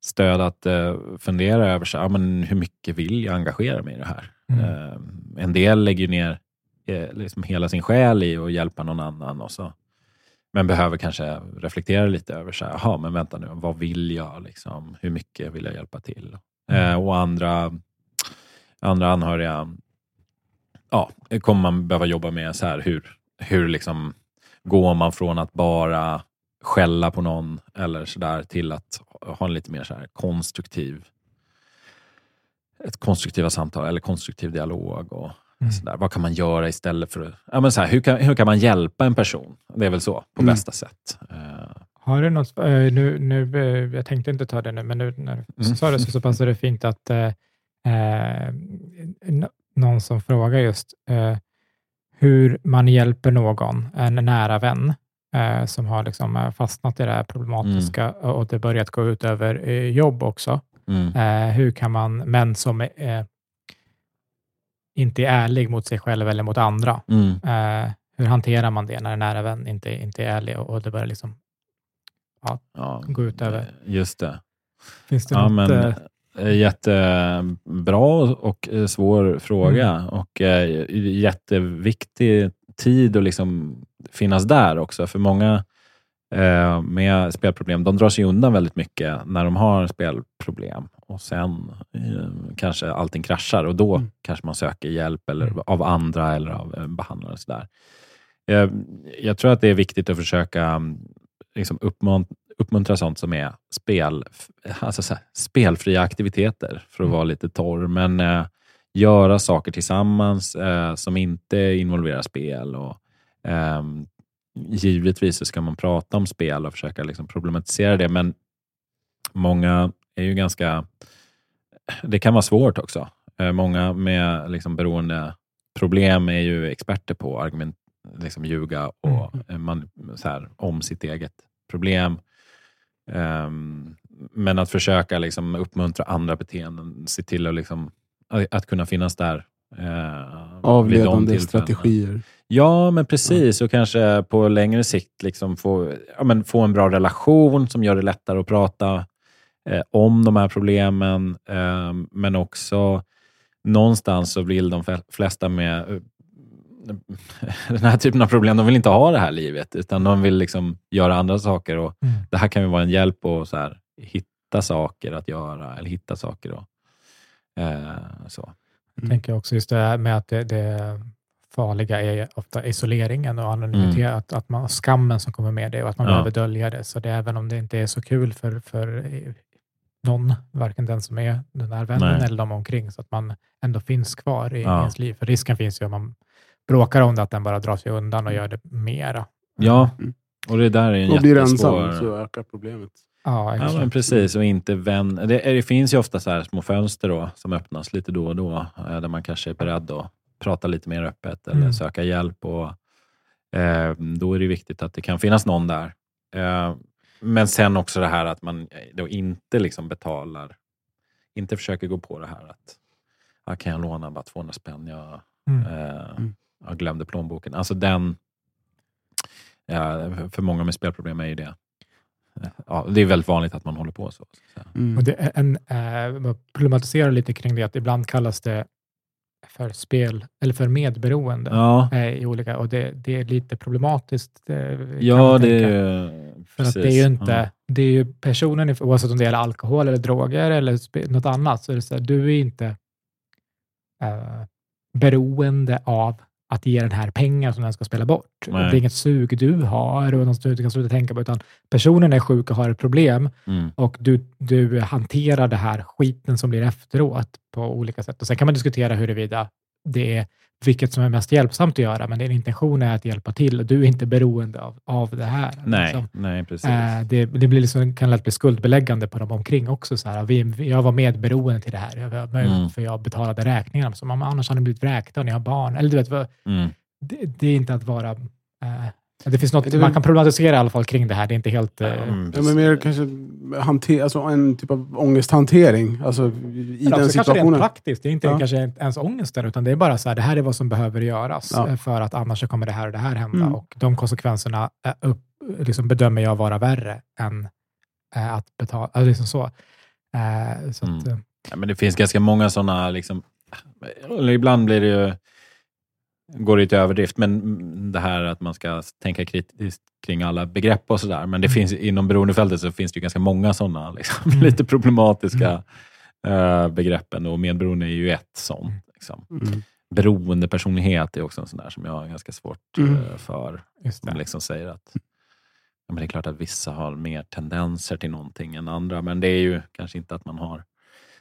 stöd att eh, fundera över så, men hur mycket vill jag engagera mig i det här. Mm. En del lägger ner liksom hela sin själ i att hjälpa någon annan och så. Men behöver kanske reflektera lite över, så här, "Jaha, men vänta nu, vad vill jag? Liksom? Hur mycket vill jag hjälpa till? Mm. Eh, och andra, andra anhöriga ja, kommer man behöva jobba med så här, hur, hur liksom går man från att bara skälla på någon eller så där till att ha en lite mer så här konstruktiv ett konstruktiva samtal eller konstruktiv dialog. och Mm. så där. Vad kan man göra istället för att... Ja, men så här, hur, kan, hur kan man hjälpa en person? Det är väl så, på Mm. bästa sätt. Eh, Har du något, eh, nu, nu, eh, jag tänkte inte ta det nu, men nu när du Mm. sa det så, så passar det fint att eh, någon som frågar just eh, hur man hjälper någon, en nära vän, eh, som har liksom eh, fastnat i det här problematiska och och det börjat gå ut över eh, jobb också. mm. Eh, hur kan man, men som eh, inte är ärlig mot sig själv eller mot andra, Mm. hur hanterar man det när en nära vän inte, inte är ärlig och, och det börjar liksom Ja, gå ut över? Just det. Finns det Ja, något, men, jättebra och eh, svår fråga Mm. och eh, jätteviktig tid att liksom finnas där också. För många eh, med spelproblem, de drar sig undan väldigt mycket när de har spelproblem och sen eh, kanske allting kraschar och då Mm. kanske man söker hjälp eller Mm. av andra eller av eh, behandlare. Och sådär. Eh, jag tror att det är viktigt att försöka mm, liksom uppmuntra sånt som är spel, alltså så här, spelfria aktiviteter, för att Mm. vara lite torr. Men eh, göra saker tillsammans eh, som inte involverar spel. Och, ehm, givetvis ska man prata om spel och försöka liksom problematisera det, men många är ju ganska... Det kan vara svårt också. Eh, många med liksom beroendeproblem är ju experter på argument, liksom ljuga och eh, man, så här, om sitt eget problem. Ehm, men att försöka liksom uppmuntra andra beteenden, se till att, liksom, att, att kunna finnas där. eh, de Avledande strategier. Ja, men precis. Och kanske på längre sikt liksom få, ja, få en bra relation som gör det lättare att prata eh, om de här problemen. Eh, men också någonstans så vill de flesta med, den här typen av problem, de vill inte ha det här livet, utan de vill liksom göra andra saker. Och Mm. Det här kan ju vara en hjälp att så här, hitta saker att göra, eller hitta saker. Och, eh, så. Jag tänker också just det här med att det, det farliga är ofta isoleringen och anonymitet, att, att man, skammen som kommer med det och att man Ja. behöver dölja det. Så det, även om det inte är så kul för, för någon, varken den som är den här vännen Nej. eller de omkring, så att man ändå finns kvar i Ja. ens liv. För risken finns ju om man bråkar om det, att den bara drar sig undan och gör det mera. Ja, Mm. och det där är en Och blir jättesvår... ensam så ökar problemet. Ja, Ja, men precis. Och inte vän. Det, det finns ju ofta så här små fönster då, som öppnas lite då och då, eh, där man kanske är beredd att prata lite mer öppet eller Mm. söka hjälp. Och, eh, då är det viktigt att det kan finnas någon där. Eh, men sen också det här att man då inte liksom betalar, inte försöker gå på det här att ah, kan jag låna bara 200 spänn? Jag, Mm. eh, Mm. Jag glömde plånboken. Alltså den, för många med spelproblem är ju det. Ja, det är väldigt vanligt att man håller på så. Mm. Och det är en, eh, man problematiserar lite kring det, att ibland kallas det för spel, eller för medberoende. Ja, eh, i olika, och det, det är lite problematiskt. eh, ja det är ju... För att det är precis. ju inte, Ja. det är ju personen, oavsett om det gäller alkohol eller droger eller något annat, så är det så här, du är inte eh, beroende av att ge den här pengar som den ska spela bort. Nej. Det är inget sug du har och något du kan sluta tänka på, utan personen är sjuk och har ett problem Mm. och du, du hanterar det här skiten som blir efteråt på olika sätt. Och Sen kan man diskutera huruvida det är vilket som är mest hjälpsamt att göra, men din intention är att hjälpa till och du är inte beroende av, av det här. Nej, liksom. nej, precis. Eh, det, det blir liksom, kan lätt bli skuldbeläggande på dem omkring också. Så här, vi, jag var medberoende till det här, jag, var- Mm. för jag betalade räkningarna. Så man, annars hade ni blivit vräkta och ni har barn. Eller du vet, Mm. det, det är inte att vara... Eh, det finns något, Det man kan problematisera i alla fall kring det här. Det är inte helt... Eh, Mm, Ja, men mer kanske hanter, alltså en typ av ångesthantering. Alltså i Men den också kanske rent situationen. praktiskt. Det är inte Ja. kanske ens ångesten, utan det är bara så här, det här är vad som behöver göras Ja. eh, för att annars så kommer det här och det här hända. Mm. Och de konsekvenserna är upp, liksom bedömer jag vara värre än eh, att betala. Alltså liksom så. Eh, så att, Mm. Ja, men det finns ganska många sådana, liksom, ibland blir det ju, går till överdrift, men det här att man ska tänka kritiskt kring alla begrepp och sådär. Men det Mm. finns, inom beroendefältet så finns det ju ganska många sådana liksom, Mm. lite problematiska eh, begreppen och medberoende är ju ett sånt. Liksom. Mm. Beroendepersonlighet är också en sån där som jag har ganska svårt Mm. eh, för. det. liksom säger att ja, men det är klart att vissa har mer tendenser till någonting än andra, men det är ju kanske inte att man har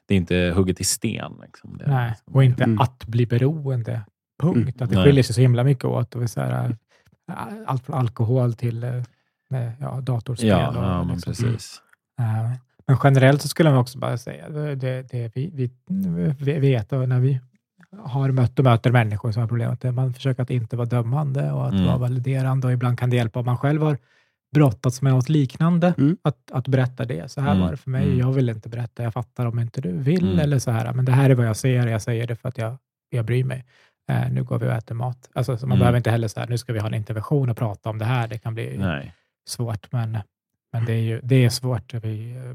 det är inte hugget i sten. Liksom. Nej, liksom- och inte Mm. att bli beroende. Punkt. Mm. Att det skiljer sig så himla mycket åt. Och så här, eh, allt från alkohol till eh, med, ja, datorspel. Ja, och, ja men liksom. precis. Eh, Men generellt så skulle man också bara säga, det, det, det vi, vi, vi vet och när vi har mött och möter människor som har problem, att man försöker att inte vara dömande och att Mm. vara validerande och ibland kan det hjälpa om man själv har brottats med något liknande, Mm. att, att berätta det. Så här Mm. var det för mig, Mm. jag vill inte berätta, jag fattar om inte du vill, Mm. eller så här, men det här är vad jag ser, jag säger det för att jag, jag bryr mig. Eh, nu går vi och äter mat. Alltså, så man Mm. behöver inte heller så här, nu ska vi ha en intervention och prata om det här, det kan bli Nej. svårt, men, men det, är ju, det är svårt vi, eh,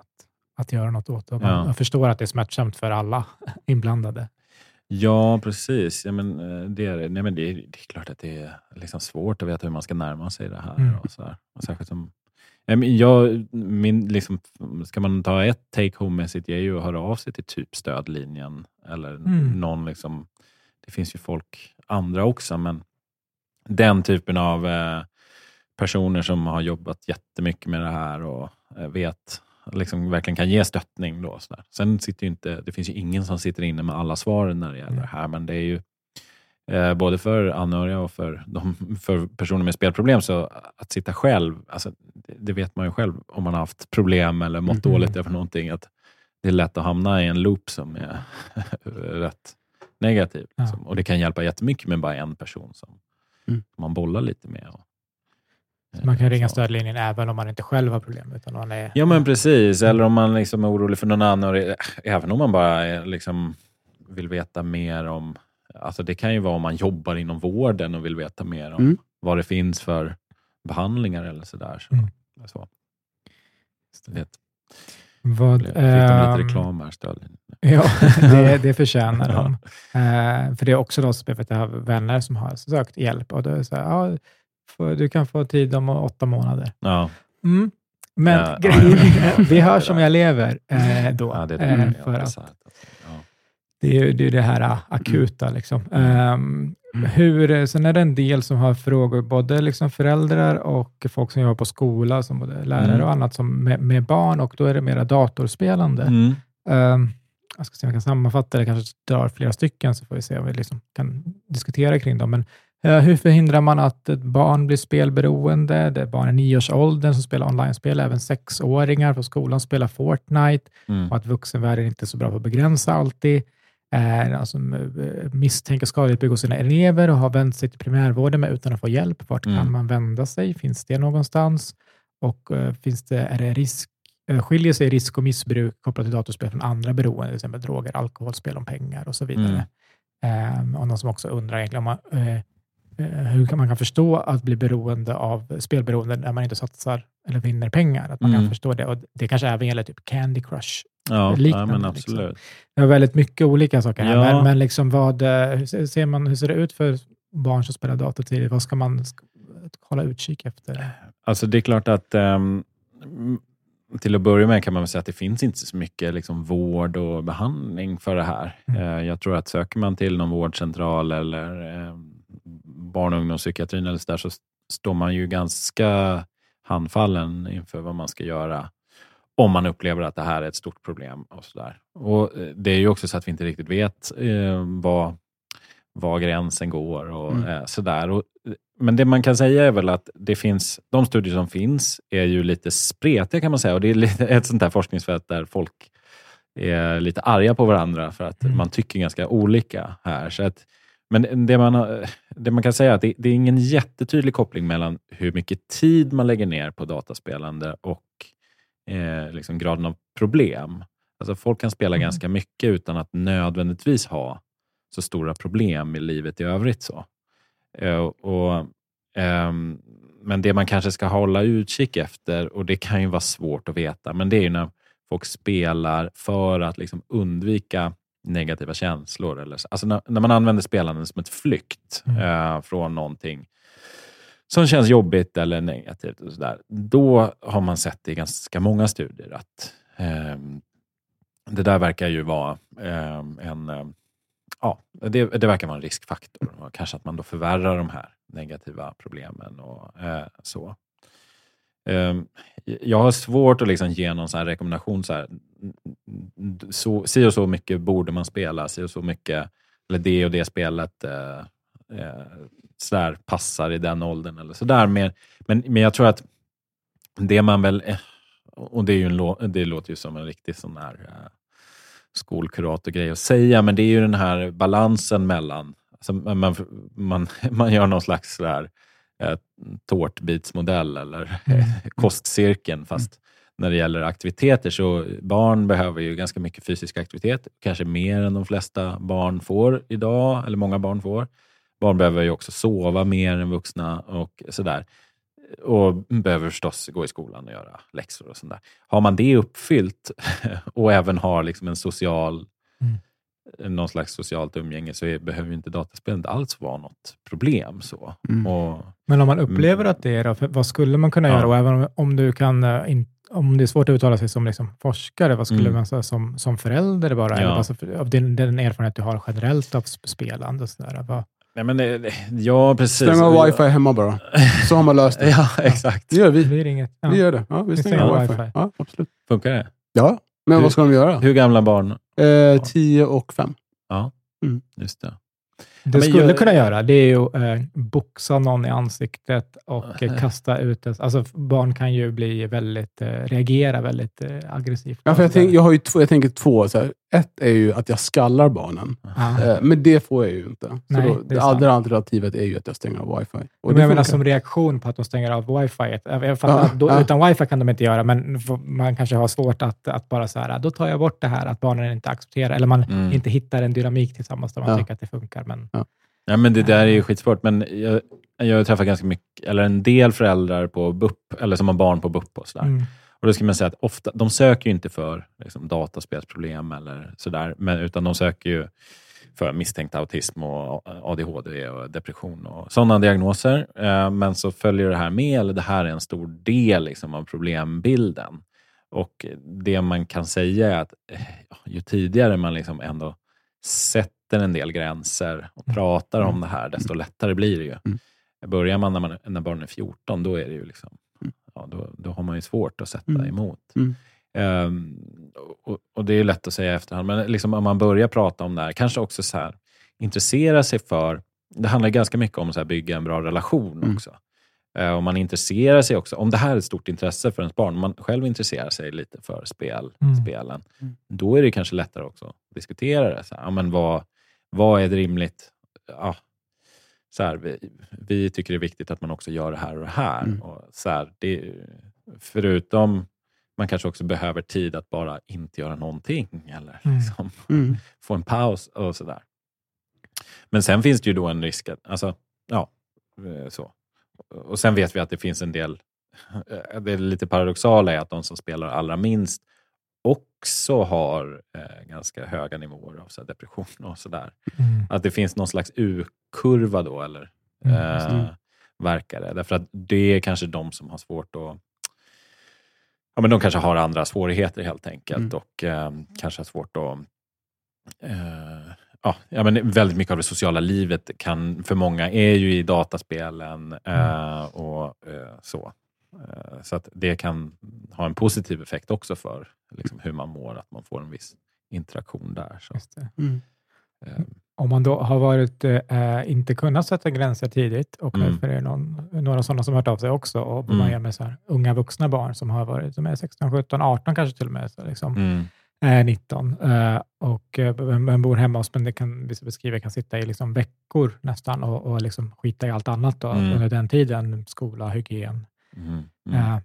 att, att göra något åt. Och man, Ja. förstår att det är smärtsamt för alla inblandade. Ja, precis. Ja, men, eh, det, är, nej, men det, är, det är klart att det är liksom svårt att veta hur man ska närma sig det här. Mm. Och så här. Och särskilt som, jag, min, liksom, ska man ta ett take home-mässigt, är ju att höra av sig till typ stödlinjen. Eller Mm. någon liksom, det finns ju folk, andra också, men den typen av eh, personer som har jobbat jättemycket med det här och eh, vet, liksom verkligen kan ge stöttning. Då, så där. Sen sitter ju inte, det finns ju ingen som sitter inne med alla svaren när det gäller det här, men det är ju eh, både för anhöriga och för, de, för personer med spelproblem, så att sitta själv, alltså, det, det vet man ju själv om man har haft problem eller mått Mhm. dåligt över någonting, att det är lätt att hamna i en loop som är rätt negativ. Ja. Liksom. Och det kan hjälpa jättemycket med bara en person som Mm. man bollar lite med. Och, Man kan ringa så. stödlinjen även om man inte själv har problem. Utan man är, Ja men precis, eller om man liksom är orolig för någon annan. Även om man bara är, liksom, vill veta mer om... Alltså det kan ju vara om man jobbar inom vården och vill veta mer om Mm. vad det finns för behandlingar eller sådär. Så, Mm. så. Det. Vad, Fick de lite ehm, reklam här, Stöldin? Ja, det, det förtjänar de. Eh, för det är också så att jag har vänner som har sökt hjälp och då är det så här, ja, du kan få tid om åtta månader. Ja, Mm. Men Ja, grejen ja, vi hörs som jag lever eh, då. ja det är eh, det. för Ja, att det är det, är det här ah, akuta. Liksom. Ehm, Mm. hur, sen är det en del som har frågor, både liksom föräldrar och folk som jobbar på skola, som både lärare Mm. och annat, som med, med barn och då är det mera datorspelande. Mm. Ehm, jag ska se om jag kan sammanfatta det, kanske drar flera stycken, så får vi se om vi liksom kan diskutera kring dem. Men eh, hur förhindrar man att ett barn blir spelberoende? Det är barn i nioårsåldern som spelar online-spel, även sexåringar på skolan spelar Fortnite Mm. och att vuxenvärlden inte är så bra på att begränsa alltid. Eh, som eh, misstänker skadligt begå sina elever och har vänt sig till primärvården med utan att få hjälp. Vart Mm. kan man vända sig? Finns det någonstans? Och eh, finns det, är det risk, eh, skiljer sig risk och missbruk kopplat till datorspel från andra beroenden, till exempel droger, alkohol, spel om pengar och så vidare? Eh, och någon som också undrar egentligen om man, eh, eh, hur kan man kan förstå att bli beroende av spelberoende när man inte satsar eller vinner pengar. Att man Mm. kan förstå det. Och det kanske även gäller typ Candy Crush. Ja, ja, liknande, men liksom. absolut. Det är väldigt mycket olika saker här, Ja. men, men liksom vad, eh, hur, ser- ser man, hur ser det ut för barn som spelar dator tidigt? Vad ska man hålla utkik efter? Alltså det är klart att mm, till att börja med kan man säga att det finns inte så mycket liksom, vård och behandling för det här. Mm. Eh, jag tror att söker man till någon vårdcentral eller ehm, barn och ungdomspsykiatrin eller så, där, så står man ju ganska handfallen inför vad man ska göra om man upplever att det här är ett stort problem. och så där. Och eh, Det är ju också så att vi inte riktigt vet eh, vad, var gränsen går och Mm. eh, sådär. Och, eh, men det man kan säga är väl att det finns, de studier som finns är ju lite spretiga kan man säga. Och det är lite, ett sånt där forskningsfält där folk är lite arga på varandra för att Mm. man tycker ganska olika här. Så att, men det man, har- det man kan säga är att det, det är ingen jättetydlig koppling mellan hur mycket tid man lägger ner på dataspelande och eh, liksom graden av problem. Alltså folk kan spela Mm. ganska mycket utan att nödvändigtvis ha så stora problem i livet i övrigt. så. Eh, och, ehm, men det man kanske ska hålla utkik efter, och det kan ju vara svårt att veta, men det är ju när folk spelar för att liksom undvika negativa känslor. Eller, så. alltså när, när man använder spelandet som ett flykt Mm. eh, från någonting som känns jobbigt eller negativt. Och så där, då har man sett i ganska många studier att eh, det där verkar ju vara eh, en eh, ja, det, det verkar vara en riskfaktor. Och kanske att man då förvärrar de här negativa problemen och eh, så. Ehm, jag har svårt att liksom ge någon sån här rekommendation. Så, här, så, si och så mycket borde man spela, si och så mycket, eller det och det spelet eh, eh, eh, så där, passar i den åldern. Eller så där. Men, men, men jag tror att det man väl... eh, Och det, är ju en, det låter ju som en riktig sån här eh, skolkuratorgrej att säga, men det är ju den här balansen mellan... Alltså man, man, man, gör någon slags så här, eh, tårtbitsmodell eller Mm. kostcirkeln, fast när det gäller aktiviteter så barn behöver ju ganska mycket fysisk aktivitet, kanske mer än de flesta barn får idag, eller många barn får. Barn behöver ju också sova mer än vuxna och sådär. Och behöver förstås gå i skolan och göra läxor och sånt där. Har man det uppfyllt och även har liksom en social, någon slags socialt umgänge så är, behöver ju inte dataspelet alls vara något problem. Så. Mm. Och, Men om man upplever att det är då, vad skulle man kunna Ja. göra? Och även om, om du kan eh, in, om det är svårt att uttala sig som liksom forskare, vad skulle Mm. man säga som, som förälder bara? Ja. Alltså av den, den erfarenhet du har generellt av sp- spelande? Och sådär, vad, nej men, eh, ja, precis. Stäng av wifi hemma bara. Så har man löst det. Ja, exakt. Det gör det vi. blir inget. Ja. Vi gör det. Ja, vi stänger av wifi. wifi. Ja, absolut. Funkar det? Ja, men Hur- vad ska de göra? Hur gamla barn? Eh, 10 och 5. Ja, Mm. just det. Det men skulle jag- kunna göra, det är ju eh, boxa någon i ansiktet och eh, kasta ut ett, alltså barn kan ju bli väldigt, eh, reagera väldigt eh, aggressivt. Ja, för jag, sådär. tänk, jag, har ju två, jag tänker två. Så här. Ett är ju att jag skallar barnen. Ja. Eh, men det får jag ju inte. Så Nej, då, det andra alternativet är ju att jag stänger av wifi. Och Men jag menar som reaktion på att de stänger av wifi. Jag fattar Ja, då, ja. utan wifi kan de inte göra, men man kanske har svårt att, att bara så här, då tar jag bort det här, att barnen inte accepterar, eller man Mm. inte hittar en dynamik tillsammans där man Ja. tycker att det funkar. Men, Ja, men det där är ju skitsvårt, men jag, jag träffar ganska mycket, eller en del föräldrar på BUP, eller som har barn på BUP och sådär. mm. Och då ska man säga att ofta, de söker ju inte för liksom, dataspelsproblem eller sådär, men, utan de söker ju för misstänkt autism och ADHD och depression och sådana diagnoser. Eh, men så följer det här med, eller det här är en stor del liksom, av problembilden. Och det man kan säga är att eh, ju tidigare man liksom ändå sätter en del gränser och pratar om det här, desto lättare blir det ju. Mm. Börjar man när, man när barnen är 14, då är det ju liksom, ja, då, då har man ju svårt att sätta Mm. emot. Mm. Ehm, och, och Det är lätt att säga i efterhand, men liksom om man börjar prata om det här, kanske också så här, intressera sig för... Det handlar ganska mycket om att bygga en bra relation Mm. också. Eh, om man intresserar sig också, om det här är ett stort intresse för ens barn, om man själv intresserar sig lite för spel, Mm. spelen, Mm. då är det kanske lättare också att diskutera det. Så här, ja, men vad, vad är rimligt? Ja, så här, vi, vi tycker det är viktigt att man också gör det här och det här. Mm. Och så här det, förutom man kanske också behöver tid att bara inte göra någonting eller Mm. liksom, Mm. få en paus och sådär. Men sen finns det ju då en risk att, alltså, ja, eh, så. Och sen vet vi att det finns en del, det är lite paradoxala är att de som spelar allra minst också har eh, ganska höga nivåer av så depression och sådär. Mm. Att det finns någon slags U-kurva då, eller Mm, eh, mm. verkar det. Därför att det är kanske de som har svårt att Ja, men de kanske har andra svårigheter helt enkelt Mm. och eh, kanske har svårt att... Eh, ja, ja, men väldigt mycket av det sociala livet kan, för många är ju i dataspelen eh, och eh, så. Eh, så att det kan ha en positiv effekt också för liksom, hur man mår, att man får en viss interaktion där. Så, Just det. Mm. eh, Om man då har varit, eh, inte kunnat sätta gränser tidigt, och Mm. för det är någon, några sådana som har hört av sig också, och vad man Mm. gör med så här, unga vuxna barn som har varit som är 16, 17, 18 kanske till och med, så liksom, mm, eh, 19, eh, och eh, men- bor hemma hos, men det kan vissa beskriva kan sitta i liksom veckor nästan och, och liksom skita i allt annat då, Mm. under den tiden, skola, hygien. Mm, mm. Eh,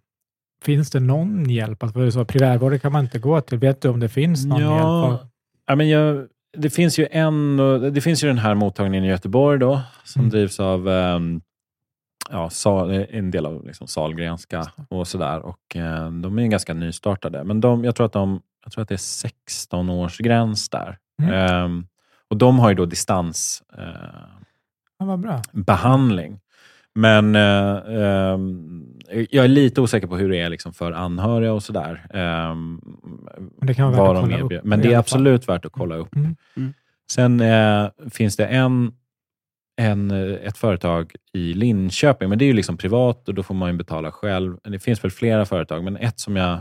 finns det någon hjälp? Att, för det är så, primärvården kan man inte gå till. Vet du om det finns någon hjälp? Ja, ja, men jag, det finns ju en, och- det finns ju den här mottagningen i Göteborg då, som Mm. drivs av ehm, ja, Sal, en del av liksom Salgrenska och sådär. Och, eh, de är ju ganska nystartade, men de, jag, tror att de, jag tror att det är 16 års gräns där. Mm. Ehm, och de har ju då distans eh, Ja. Men eh, ehm, jag är lite osäker på hur det är liksom för anhöriga och sådär. Um, Men det kan vara värt att kolla upp Men det är absolut värt att kolla upp. Mm. Mm. Sen eh, finns det en, en, eh, ett företag i Linköping, men det är ju liksom privat och då får man ju betala själv. Det finns väl flera företag, men ett som jag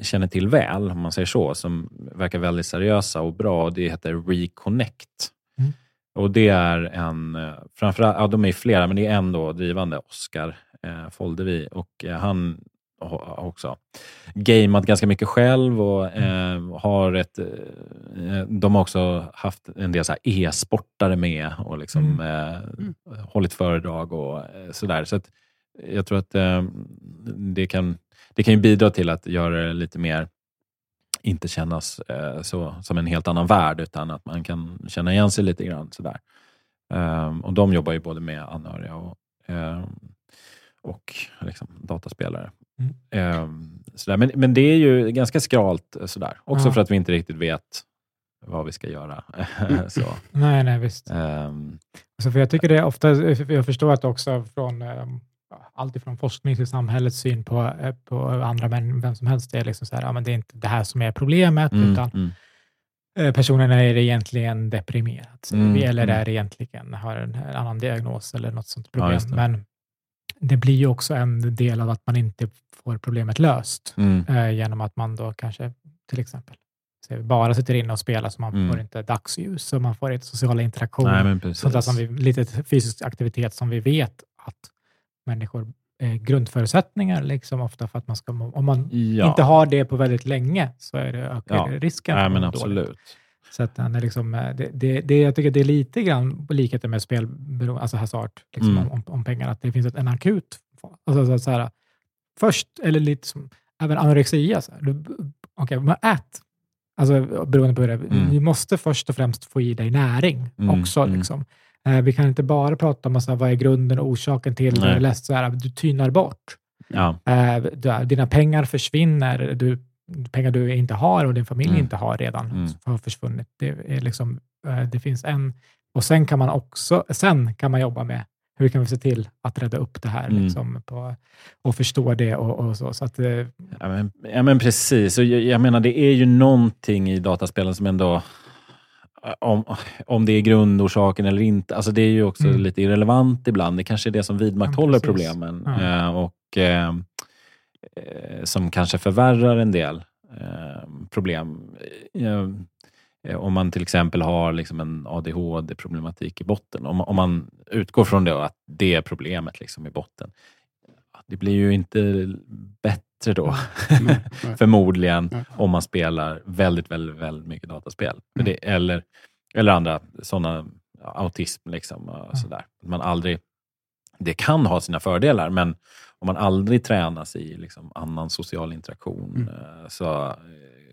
känner till väl, om man säger så, som verkar väldigt seriösa och bra, det heter Reconnect. Mm. Och det är en, eh, framförallt, ja de är flera, men det är en då drivande, Oskar eh, Foldevi, och eh, han har också gameat ganska mycket själv och eh, har ett... Eh, de har också haft en del e-sportare med och liksom, eh, hållit föredrag och eh, sådär. Så att jag tror att eh, det, kan, det kan ju bidra till att göra det lite mer inte kännas eh, så, som en helt annan värld, utan att man kan känna igen sig lite grann. Sådär. Um, och de jobbar ju både med anhöriga och, ehm, och liksom, dataspelare. Mm. Sådär. Men, men det är ju ganska skralt eh, sådär. Också Ja. för att vi inte riktigt vet vad vi ska göra. så. Nej, nej, visst. Ehm, Alltså, för jag tycker det ofta, jag förstår att också från eh, allt ifrån forskning till samhällets syn på, eh, på andra män, vem som helst, det är liksom så här, ja, men det är inte det här som är problemet, mm, utan mm, eh, personen är egentligen deprimerad, Mm, eller mm. är egentligen har en, annan diagnos eller något sånt Ja, problem. det. men det blir ju också en del av att man inte får problemet löst mm, eh, genom att man då kanske till exempel bara sitter inne och spelar så man Mm. får inte dagsljus och man får inte sociala interaktioner. Sånt där som vi, lite fysisk aktivitet som vi vet att människor är grundförutsättningar liksom ofta för att man ska Om man ja. inte har det på väldigt länge så är det ökar Ja. risken. Nej, men må dåligt. Så att den är liksom, eh, det, det, det, jag tycker det är lite grann likheter med spelberoende, alltså hasard, liksom Mm. om, om pengar, att det finns ett, en akut alltså, så, så här, Först, eller lite som även anorexia, så här, men ät. Alltså beroende på hur det är. Mm. Du måste först och främst få i dig näring Mm, också. mm. Liksom. Eh, vi kan inte bara prata om så här, vad är grunden och orsaken till Nej. det, så här, du tynar bort. Ja. Eh, dina pengar försvinner, du, pengar du inte har och din familj Mm. inte har redan Mm. har försvunnit. Det, är liksom, eh, det finns en... Och sen kan man också sen kan man jobba med hur kan vi se till att rädda upp det här Mm. liksom, på, och förstå det och, och så. så att, eh, Ja, men, ja, men precis. Och jag, jag menar, det är ju någonting i dataspelen som ändå... Om, om det är grundorsaken eller inte. Alltså det är ju också Mm. lite irrelevant ibland. Det kanske är det som vidmakthåller Ja, problemen. Ja. Eh, och eh, eh, Som kanske förvärrar en del eh, problem. Eh, eh, om man till exempel har liksom en ADHD-problematik i botten. Om, om man utgår från det att det är problemet liksom i botten. Det blir ju inte bättre då. Nej, nej. Förmodligen Ja. om man spelar väldigt, väldigt, väldigt mycket dataspel. Mm. Det, eller, eller andra sådana, autism liksom. Och Mm. sådär. Man aldrig, det kan ha sina fördelar, men om man aldrig tränas i liksom, annan social interaktion Mm. eh, så eh,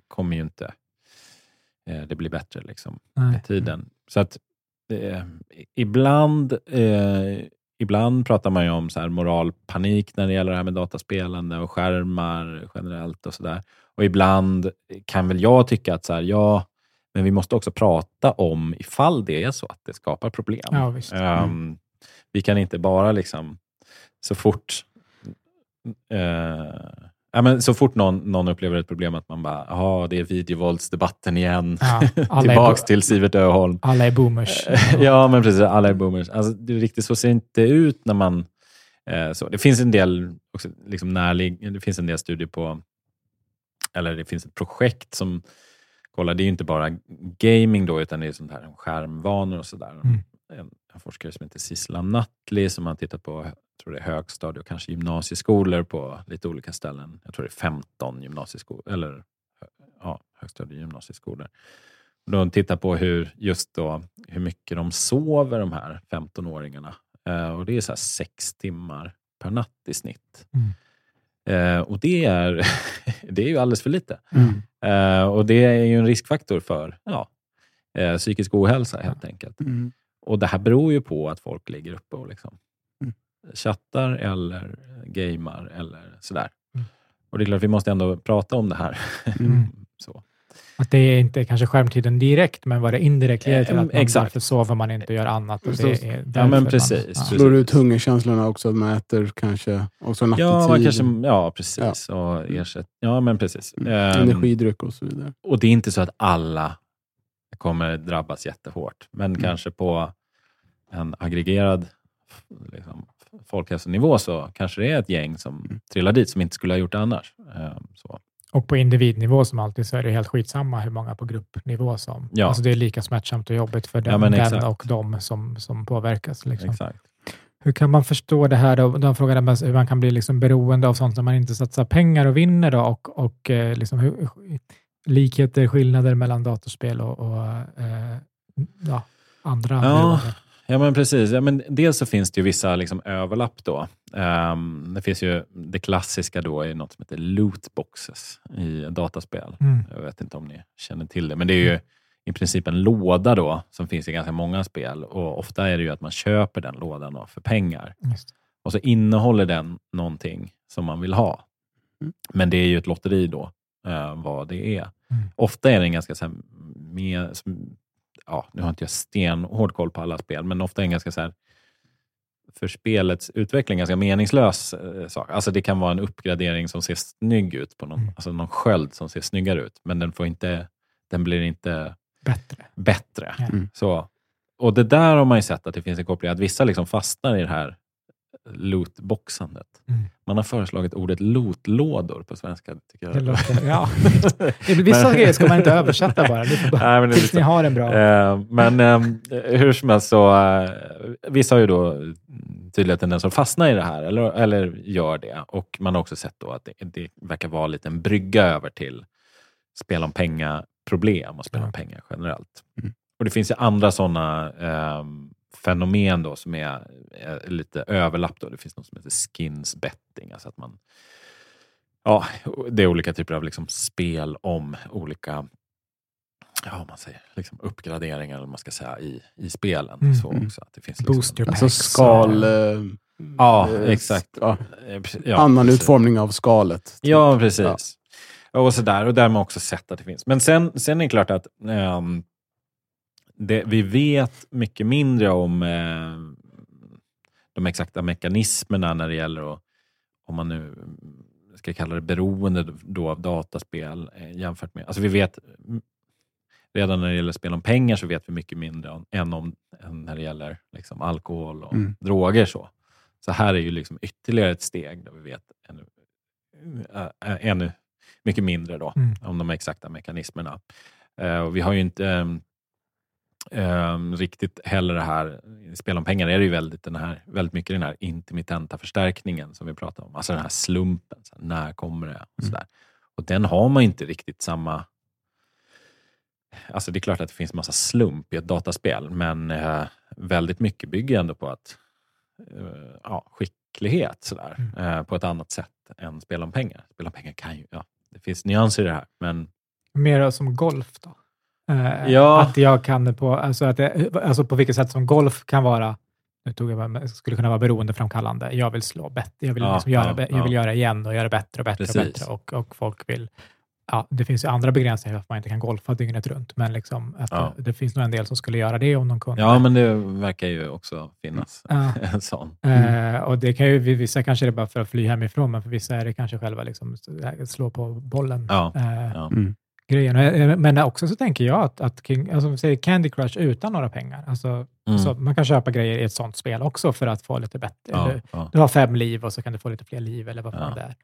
kommer ju inte eh, det bli bättre liksom, nej. med tiden. Så att eh, ibland, eh, ibland pratar man ju om så här moralpanik när det gäller det här med dataspelande och skärmar generellt och sådär. Och ibland kan väl jag tycka att så här, ja, men vi måste också prata om ifall det är så att det skapar problem. Ja. Ehm, vi kan inte bara liksom så fort eh, ja, men så fort någon, någon upplever ett problem att man bara, jaha, det är videovåldsdebatten igen. Ja, är Tillbaks till Sivert Öholm. Alla är boomers. ja, men precis. Alla är boomers. Alltså, det är riktigt så ser det inte ut när man... Eh, så. Det finns en del också, liksom närlig, det finns en del studier på, eller det finns ett projekt som kollar, det är ju inte bara gaming då, utan det är sånt här skärmvanor och sådär. Mm. En, en forskare som heter Sislam Nattli som har tittat på tror det är högstadie och kanske gymnasieskolor på lite olika ställen. Jag tror det är 15 gymnasieskolor, eller ja, högstadie gymnasieskolor. De tittar på hur, just då, hur mycket de sover, de här 15-åringarna. Eh, och Det är så sex timmar per natt i snitt. Mm. Eh, och det är, det är ju alldeles för lite. Mm. Eh, och Det är ju en riskfaktor för ja, eh, psykisk ohälsa helt enkelt. Mm. Och Det här beror ju på att folk ligger uppe och liksom. Chattar eller gamer eller sådär. Mm. Och det är klart, vi måste ändå prata om det här. Mm. så. Att det är inte kanske skärmtiden direkt, men vad det indirekt leder till att man exakt. därför sover man inte och gör annat. Och det är Ja, men man- precis. ja. Precis. Slår ut hungerkänslorna också, mäter kanske också nattetid. Ja, man kanske, ja precis. Och ersätt, ja, men precis. Mm. Ehm, Energidryck och så vidare. och det är inte så att alla kommer drabbas jättehårt, men Mm. kanske på en aggregerad liksom, folkhälsonivå så kanske det är ett gäng som Mm. trillar dit som inte skulle ha gjort det annars. Ehm, så. Och på individnivå som alltid så är det helt skitsamma hur många på gruppnivå som... Ja. Alltså det är lika smärtsamt och jobbigt för den, Ja, den och de som, som påverkas. Liksom. Exakt. Hur kan man förstå det här? Då? De frågade hur man kan bli liksom beroende av sånt som man inte satsar pengar och vinner. Då, och och eh, liksom hur, likheter, skillnader mellan datorspel och, och eh, ja, andra Ja. Ja, men precis. Ja, men dels så finns det ju vissa liksom överlapp då. Ehm, det finns ju det klassiska då är något som heter lootboxes i dataspel. Mm. Jag vet inte om ni känner till det, men det är ju i princip en låda då som finns i ganska många spel och ofta är det ju att man köper den lådan då för pengar och så innehåller den någonting som man vill ha. Mm. Men det är ju ett lotteri då, eh, vad det är. Mm. Ofta är den ganska så här, mer, som, ja, nu har inte jag stenhård koll på alla spel, men ofta är den ganska så här, för spelets utveckling ganska meningslös eh, sak. Alltså det kan vara en uppgradering som ser snygg ut, på någon, Mm. alltså någon sköld som ser snyggare ut, men den, får inte, den blir inte Bättre. bättre. Mm. Så, och det där har man ju sett att det finns en koppling, att vissa liksom fastnar i det här lootboxandet. Mm. Man har föreslagit ordet lootlådor på svenska. Tycker jag. Det låter, ja. Vissa Men- grejer ska man inte översätta bara. Bara Nej, men det är tills ni har en bra... Eh, men eh, hur som helst så, eh, vissa har ju då tydligen tendens att fastna i det här, eller, eller gör det. Och man har också sett då att det, det verkar vara lite en brygga över till spel om pengar-problem och spel om Ja. pengar generellt. Mm. Och det finns ju andra sådana eh, fenomen då som är, är lite överlapp. Då. Det finns något som heter skins betting, alltså att man Ja, det är olika typer av liksom spel om olika ja, man säger, liksom uppgraderingar eller man ska säga, i, i spelen. Mm, så mm. också, att det finns liksom, Booster Alltså packs. skal... eh, Ja, eh, exakt. Ja, Eh. Ja, annan precis. utformning av skalet. Ja, precis. Och sådär. Och där har man också sett att det finns. Men sen, sen är det klart att ehm, det, vi vet mycket mindre om eh, de exakta mekanismerna när det gäller att, om man nu ska kalla det beroende då av dataspel eh, jämfört med... Alltså vi vet redan när det gäller spel om pengar så vet vi mycket mindre om, än, om, än när det gäller liksom, alkohol och Mm. droger. Så. så här är ju liksom ytterligare ett steg där vi vet ännu, äh, ännu mycket mindre då, Mm. om de exakta mekanismerna. Eh, och vi har ju inte ehm, ehm, riktigt heller det här, i spel om pengar är det ju väldigt, den här, väldigt mycket den här intermittenta förstärkningen som vi pratar om. Alltså den här slumpen, så här, när kommer det? Och, sådär. och den har man inte riktigt samma... Alltså det är klart att det finns massa slump i ett dataspel, men eh, väldigt mycket bygger ändå på att eh, ja, skicklighet sådär, eh, på ett annat sätt än spel om pengar. Spel om pengar kan ju, ja, det finns nyanser i det här, men Mer som golf då? Eh, Ja. Att jag kan det på, alltså, att det, alltså på vilket sätt som golf kan vara, nu tog jag skulle kunna vara beroendeframkallande. Jag vill slå bättre, jag vill, Ja, liksom göra, ja, be- jag ja. vill göra igen och göra bättre och bättre och bättre. Och, och folk vill, ja, det finns ju andra begränsningar att man inte kan golfa dygnet runt, men liksom att Ja. det, det finns nog en del som skulle göra det om de kunde. ja, men det verkar ju också finnas Ja. en sån. Eh, och det kan ju, vissa kanske det är bara för att fly hemifrån, men för vissa är det kanske själva liksom, slå på bollen. Ja, Eh, ja. Mm. Grejen. Eh, Men också så tänker jag att, att King, alltså, säger Candy Crush utan några pengar. Alltså, Mm. så man kan köpa grejer i ett sånt spel också för att få lite bättre. Ja, Du, ja. du har fem liv och så kan du få lite fler liv eller vad fan Ja. det är.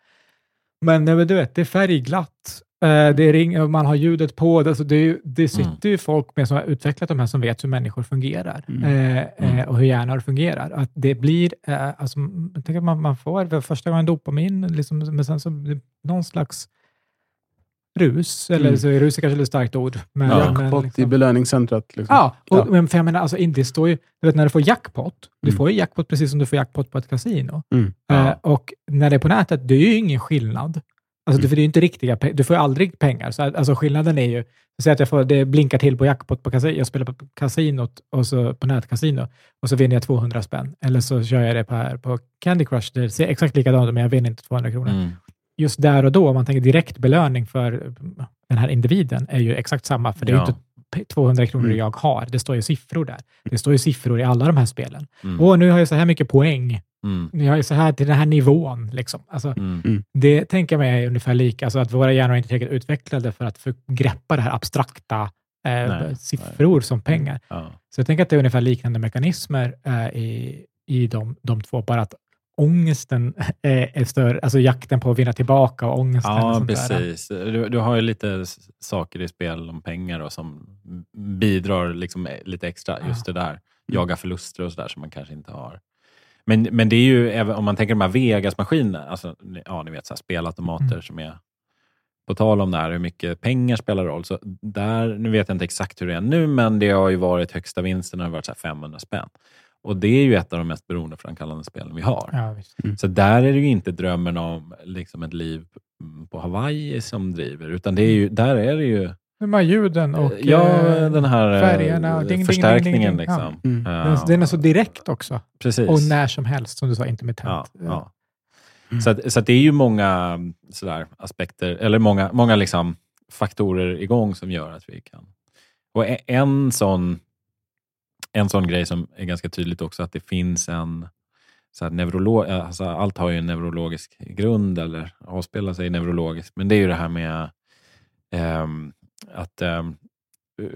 Men eh, du vet, det är färgglatt. Eh, Det är ring, och man har ljudet på. Det, alltså det, det sitter ju folk med som har utvecklat de här som vet hur människor fungerar Mm. eh, eh, Mm. och hur hjärnor fungerar. Att det blir, eh, alltså, jag tänker att man, man får för första gången dopamin, liksom, men sen så någon slags rus, eller Mm. så är rus är kanske ett starkt ord. Men, Ja. men Jackpot i liksom, belöningscentret. Liksom. Ja, och, Ja. men för jag menar, alltså, det står ju, du vet när du får jackpot, du Mm. får ju jackpot precis som du får jackpot på ett kasino. Mm. Ja. Eh, och när det är på nätet, det är ju ingen skillnad. Alltså, Mm. För det är ju inte riktiga. Du får ju aldrig pengar. Så, alltså, skillnaden är ju, säg att jag får, det blinkar till på jackpot på kasino, jag spelar på kasinot, och så, på nätkasino, och så vinner jag 200 spänn. Eller så kör jag det på, här, på Candy Crush, det ser exakt likadant ut, men jag vinner inte 200 kronor. Mm. Just där och då, om man tänker direkt belöning för den här individen, är ju exakt samma, för det är ju Ja. inte p- 200 kronor Mm. jag har. Det står ju siffror där. Det står ju siffror i alla de här spelen. Mm. Åh, nu har jag så här mycket poäng. Mm. Nu har jag så här till den här nivån. Liksom. Alltså, Mm. det tänker jag mig är ungefär lika, alltså att våra hjärnor är inte tillräckligt utvecklade för att för, greppa det här abstrakta eh, Nej, siffror som pengar. Ja. Så jag tänker att det är ungefär liknande mekanismer eh, i, i de, de två, bara att ångesten är, är större, alltså jakten på att vinna tillbaka och ångesten. och Ja, där. precis. Du, du har ju lite saker i spel om pengar och som bidrar liksom lite extra. Just det där, jaga förluster och sådär som man kanske inte har. Men, men det är ju, om man tänker de här Vegas-maskinerna, alltså, ja, ni vet så här, spelautomater Mm. som är på tal om det här, hur mycket pengar spelar roll. Så där, nu vet jag inte exakt hur det är nu, men det har ju varit högsta vinsten har varit så här 500 spänn. Och det är ju ett av de mest beroendeframkallande spelen vi har. Ja, visst. Så där är det ju inte drömmen om liksom ett liv mm, på Hawaii som driver, utan det är ju, där är det ju De här ljuden och ja, eh, den här eh, färgerna ding, ding, ding, förstärkningen. ding, ding. Liksom. Mm. Ja, den, den är så direkt också. Precis. Och när som helst, som du sa, intermittent. ja. Mm. Så, att, så att det är ju många sådär, aspekter, eller många, många liksom, faktorer igång som gör att vi kan... Och e- en sån, en sån grej som är ganska tydligt också, att det finns en så här neurolog, alltså allt har ju en neurologisk grund, eller avspelar sig neurologiskt, men det är ju det här med ehm, att ehm,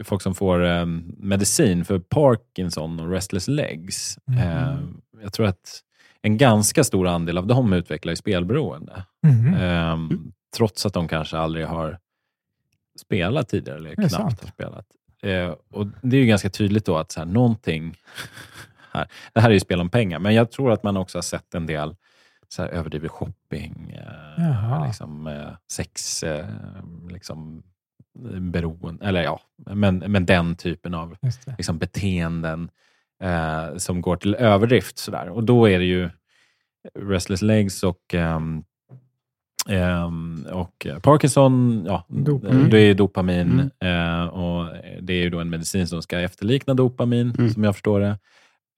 folk som får ehm, medicin för Parkinson och restless legs, ehm, jag tror att en ganska stor andel av dem utvecklar ju spelberoende. Ehm, trots att de kanske aldrig har spelat tidigare, eller knappt har spelat. Eh, och Det är ju ganska tydligt då att så här, någonting... Här, det här är ju spel om pengar, men jag tror att man också har sett en del så här, överdriven shopping, eh, liksom, eh, sex, eh, liksom, beroende, eller ja, men, men den typen av liksom, beteenden eh, som går till överdrift. Sådär. Och då är det ju restless legs och, ehm, ehm, och eh, Parkinson, ja, Dopamin. det är dopamin eh, och det är ju då en medicin som ska efterlikna dopamin, Mm. som jag förstår det.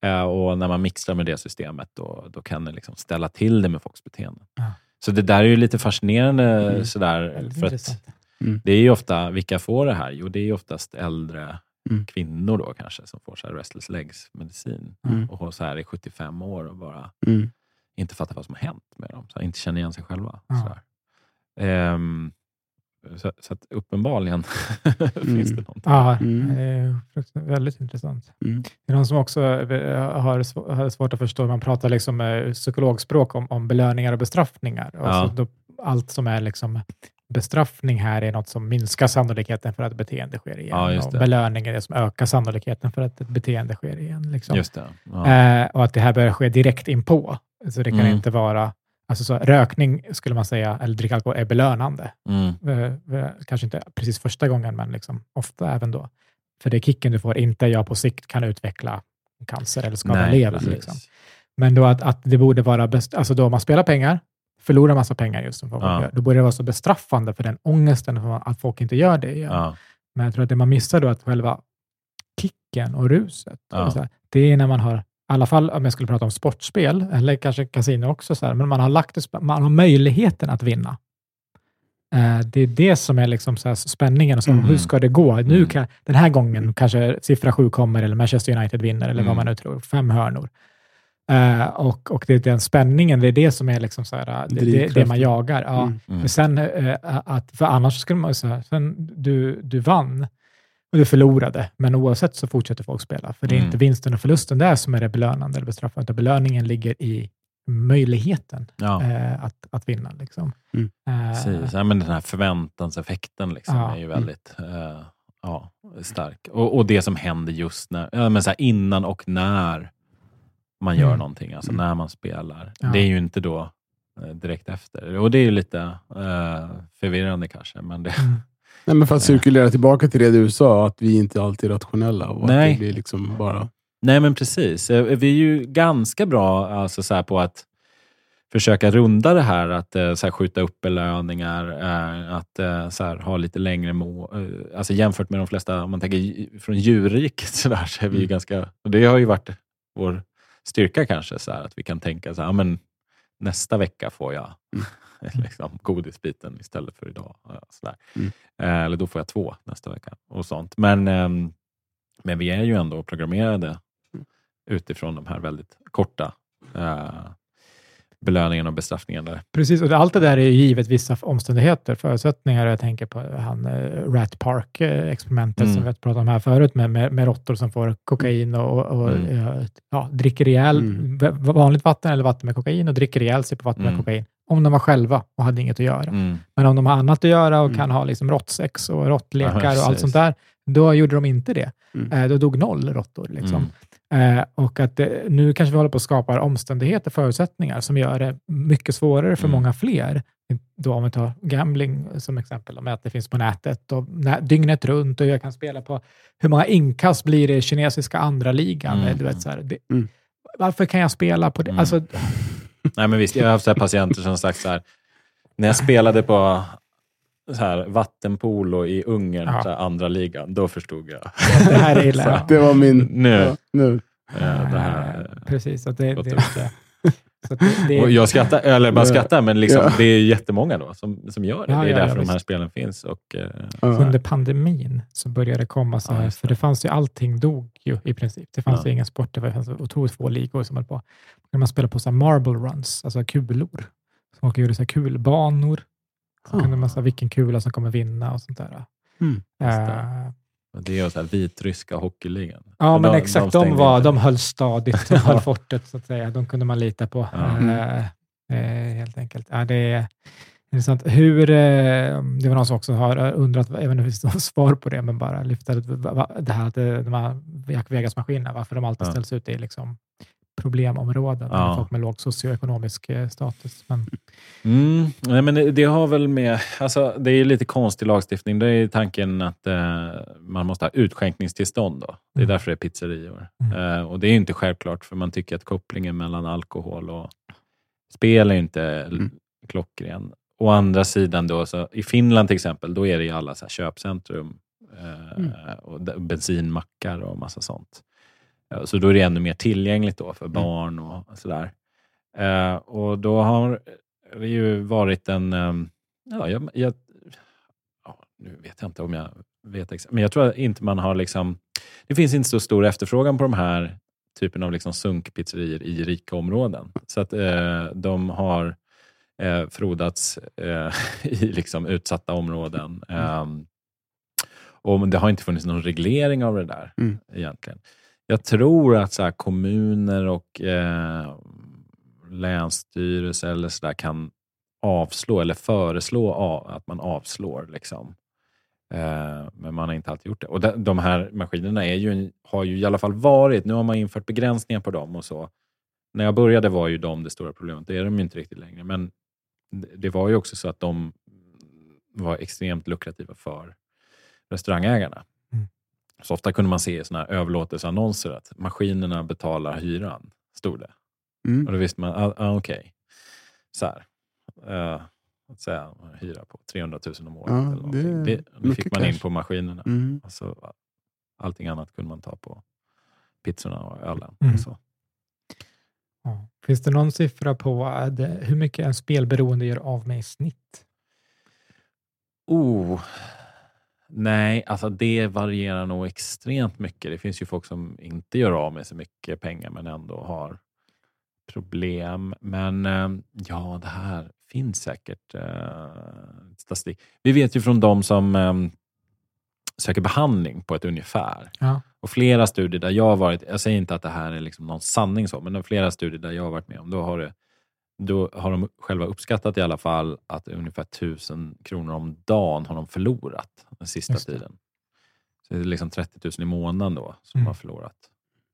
Eh, och när man mixar med det systemet, då, då kan det liksom ställa till det med folks beteende. Ja. Så det där är ju lite fascinerande. Mm. Sådär, för att. Mm. det är ju ofta, vilka får det här? Jo, det är ju oftast äldre Mm. kvinnor då kanske, som får så här restless legs-medicin Mm. och så här i 75 år och bara Mm. Inte fattar vad som har hänt med dem. Så här, inte känner igen sig själva. Ja. Så, Ehm, så, så att uppenbarligen finns det någonting. Ja, Mm. det är väldigt intressant. Mm. Det är någon som också eh, har, sv- har svårt att förstå, man pratar liksom eh, psykologspråk om, om belöningar och bestraffningar. Och Ja. så då, allt som är liksom bestraffning här är något som minskar sannolikheten för att ett beteende sker igen. Ja, just och belöning är det som ökar sannolikheten för att ett beteende sker igen. Liksom. Just det. Ja. Eh, och att det här börjar ske direkt inpå. Så det kan Mm. inte vara... Alltså så, rökning skulle man säga, eller dricka alkohol, är belönande. Mm. Eh, eh, kanske inte precis första gången, men liksom ofta även då. För det är kicken du får, inte jag på sikt kan utveckla cancer eller skada levern. Liksom. Men då att, att det borde vara bäst, alltså då man spelar pengar, förlorar massa pengar just som folk Ja. gör, då borde det vara så bestraffande för den ångesten för att folk inte gör det igen. Ja. Men jag tror att det man missar då är att själva kicken och ruset, Ja. så här, det är när man har, i alla fall om jag skulle prata om sportspel, eller kanske kasino också, så här, men man har, lagt, man har möjligheten att vinna. Eh, Det är det som är liksom så här spänningen. Och så, Mm. Hur ska det gå? Nu Mm. kan, den här gången kanske siffra sju kommer, eller Manchester United vinner, eller vad Mm. man nu tror. Fem hörnor. Eh, och, och det är den spänningen, det är det som är liksom så här, det, det, det man jagar. Ja. Mm. Mm. Men sen, eh, att, för annars skulle man säga, sen du, du vann och du förlorade, men oavsett så fortsätter folk spela. För det är Mm. inte vinsten och förlusten där som är det belönande eller bestraffande, utan belöningen ligger i möjligheten Ja. eh, att, att vinna. Liksom. Mm. Eh, Precis. Ja, men den här förväntanseffekten liksom Ja. är ju väldigt eh, ja, stark. Och, och det som händer just när, ja, men så här, innan och när man gör Mm. någonting, alltså Mm. när man spelar. Ja. Det är ju inte då eh, direkt efter. Och det är ju lite eh, förvirrande kanske. Men det, mm. Nej, men för att cirkulera tillbaka till det du sa, att vi inte alltid är rationella. Och Nej. Att det blir liksom bara... Nej, men precis. Eh, Vi är ju ganska bra alltså, så på att försöka runda det här, att eh, så här, skjuta upp belöningar, eh, att eh, så här, ha lite längre. Eh, alltså jämfört med de flesta, om man tänker från djurriket, så, där, så är vi ju Mm. ganska... Och det har ju varit vår styrka kanske, så här, att vi kan tänka så här, men nästa vecka får jag Mm. liksom, godisbiten istället för idag. Ja, Så där. Mm. Eh, eller då får jag två nästa vecka och sånt. Men, ehm, men vi är ju ändå programmerade utifrån de här väldigt korta eh, belöningarna och bestraffningarna. Där. Precis, och allt det där är ju givet vissa omständigheter, förutsättningar. Jag tänker på han, eh, Rat Park-experimentet Mm. som vi har pratat om här förut, med, med, med råttor som får kokain och, och Mm. ja, ja, dricker ihjäl Mm. vanligt vatten eller vatten med kokain och dricker ihjäl sig på vatten Mm. med kokain. Om de var själva och hade inget att göra. Mm. Men om de har annat att göra och Mm. kan ha liksom råttsex och råttlekar och allt sånt där, då gjorde de inte det. Mm. Eh, då dog noll råttor. Liksom. Eh, och att det, nu kanske vi håller på att skapa omständigheter, förutsättningar som gör det mycket svårare för Mm. många fler. Då om vi tar gambling som exempel, med att det finns på nätet och nä, dygnet runt och jag kan spela på hur många inkast blir det i kinesiska andra ligan. Mm. Du vet, så här, det, Mm. Varför kan jag spela på det? Mm. Alltså, Nej, men visst, jag har haft patienter som sagt så här, när jag spelade på så här, vattenpolo i Ungern, Ja. så här, andra ligan, då förstod jag. det här är illa. Det var min... Nu. Ja, nu. eh, det här, Precis, att det, det, ut. det, så det, det, Och jag skrattar, eller bara Ja. skrattar, men liksom, Ja. det är jättemånga då som, som gör det. Ja, det är ja, ja, därför de här visst. spelen finns. Och, Ja. under pandemin så började det komma så Ja, här, för det. fanns ju allting dog ju i princip. Det fanns Ja. ju ingen sport, det fanns otroligt få ligor som höll på. När man spelade på så här marble runs, alltså kulor, som åker gjorde så här kulbanor, så Ah. kunde man säga vilken kula som kommer vinna och sånt där. Mm, just det. Är så här vitryska hockeyligan. ja, men de- exakt. de De, var, de höll stadigt, de höll fortet så att säga. De kunde man lita på. Ja. Eh, eh, helt enkelt. Ja, det är intressant. Hur, eh, det var någon som också har undrat, inte om det finns något svar på det, men bara lyfta det, här att de här Jack Vegas-maskinerna, varför de alltid Ja. ställs ut i liksom problemområden, Ja. folk med låg socioekonomisk eh, status. Men, Mm, nej, men det, har väl med... Alltså, det är lite konstig lagstiftning. Det är tanken att eh, man måste ha utskänkningstillstånd. Då. Det är Mm. därför det är pizzerior. Mm. Eh, och Det är inte självklart, för man tycker att kopplingen mellan alkohol och spel är inte Mm. klockren. Å andra sidan, då, så, i Finland till exempel, då är det i alla så här köpcentrum, eh, Mm. och bensinmackar och massa sånt. Eh, Så då är det ännu mer tillgängligt då för barn och sådär. Eh, och då har det ju varit en... ehm, ja, jag, jag, ja, nu vet jag inte om jag vet exakt, men jag tror inte man har liksom... Det finns inte så stor efterfrågan på de här typen av liksom sunkpizzerior i rika områden. Så att eh, de har eh, frodats eh, i liksom utsatta områden. Ehm, och det har inte funnits någon reglering av det där Mm. egentligen. Jag tror att så här, kommuner och eh, länsstyrelser eller så där kan avslå eller föreslå av, att man avslår. Liksom. Eh, men man har inte alltid gjort det. Och de, de här maskinerna är ju, har ju i alla fall varit, nu har man infört begränsningar på dem och så. När jag började var ju de det stora problemet, det är de ju inte riktigt längre. Men det var ju också så att de var extremt lukrativa för restaurangägarna. Så ofta kunde man se i såna här överlåtelseannonser att maskinerna betalar hyran, stod det. Mm. Och då visste man, ah, ah, okej, så här. Uh, att säga, hyra på 300 000 om året. Ja, eller det det, det fick man in cash. på maskinerna. Mm. Alltså, allting annat kunde man ta på pizzorna och ölen. Mm. Och så. Ja. Finns det någon siffra på eh, det, hur mycket en spelberoende gör av med i snitt? Oh, nej, alltså det varierar nog extremt mycket. Det finns ju folk som inte gör av med så mycket pengar men ändå har problem. Men eh, ja, det här finns säkert eh, statistik. Vi vet ju från de som eh, söker behandling på ett ungefär. Ja. Och flera studier där jag har varit, jag säger inte att det här är liksom någon sanning så, men flera studier där jag har varit med om, då har, det, då har de själva uppskattat i alla fall att ungefär 1000 kronor om dagen har de förlorat den sista tiden. Så det är liksom 30 000 i månaden då som Mm. har förlorat.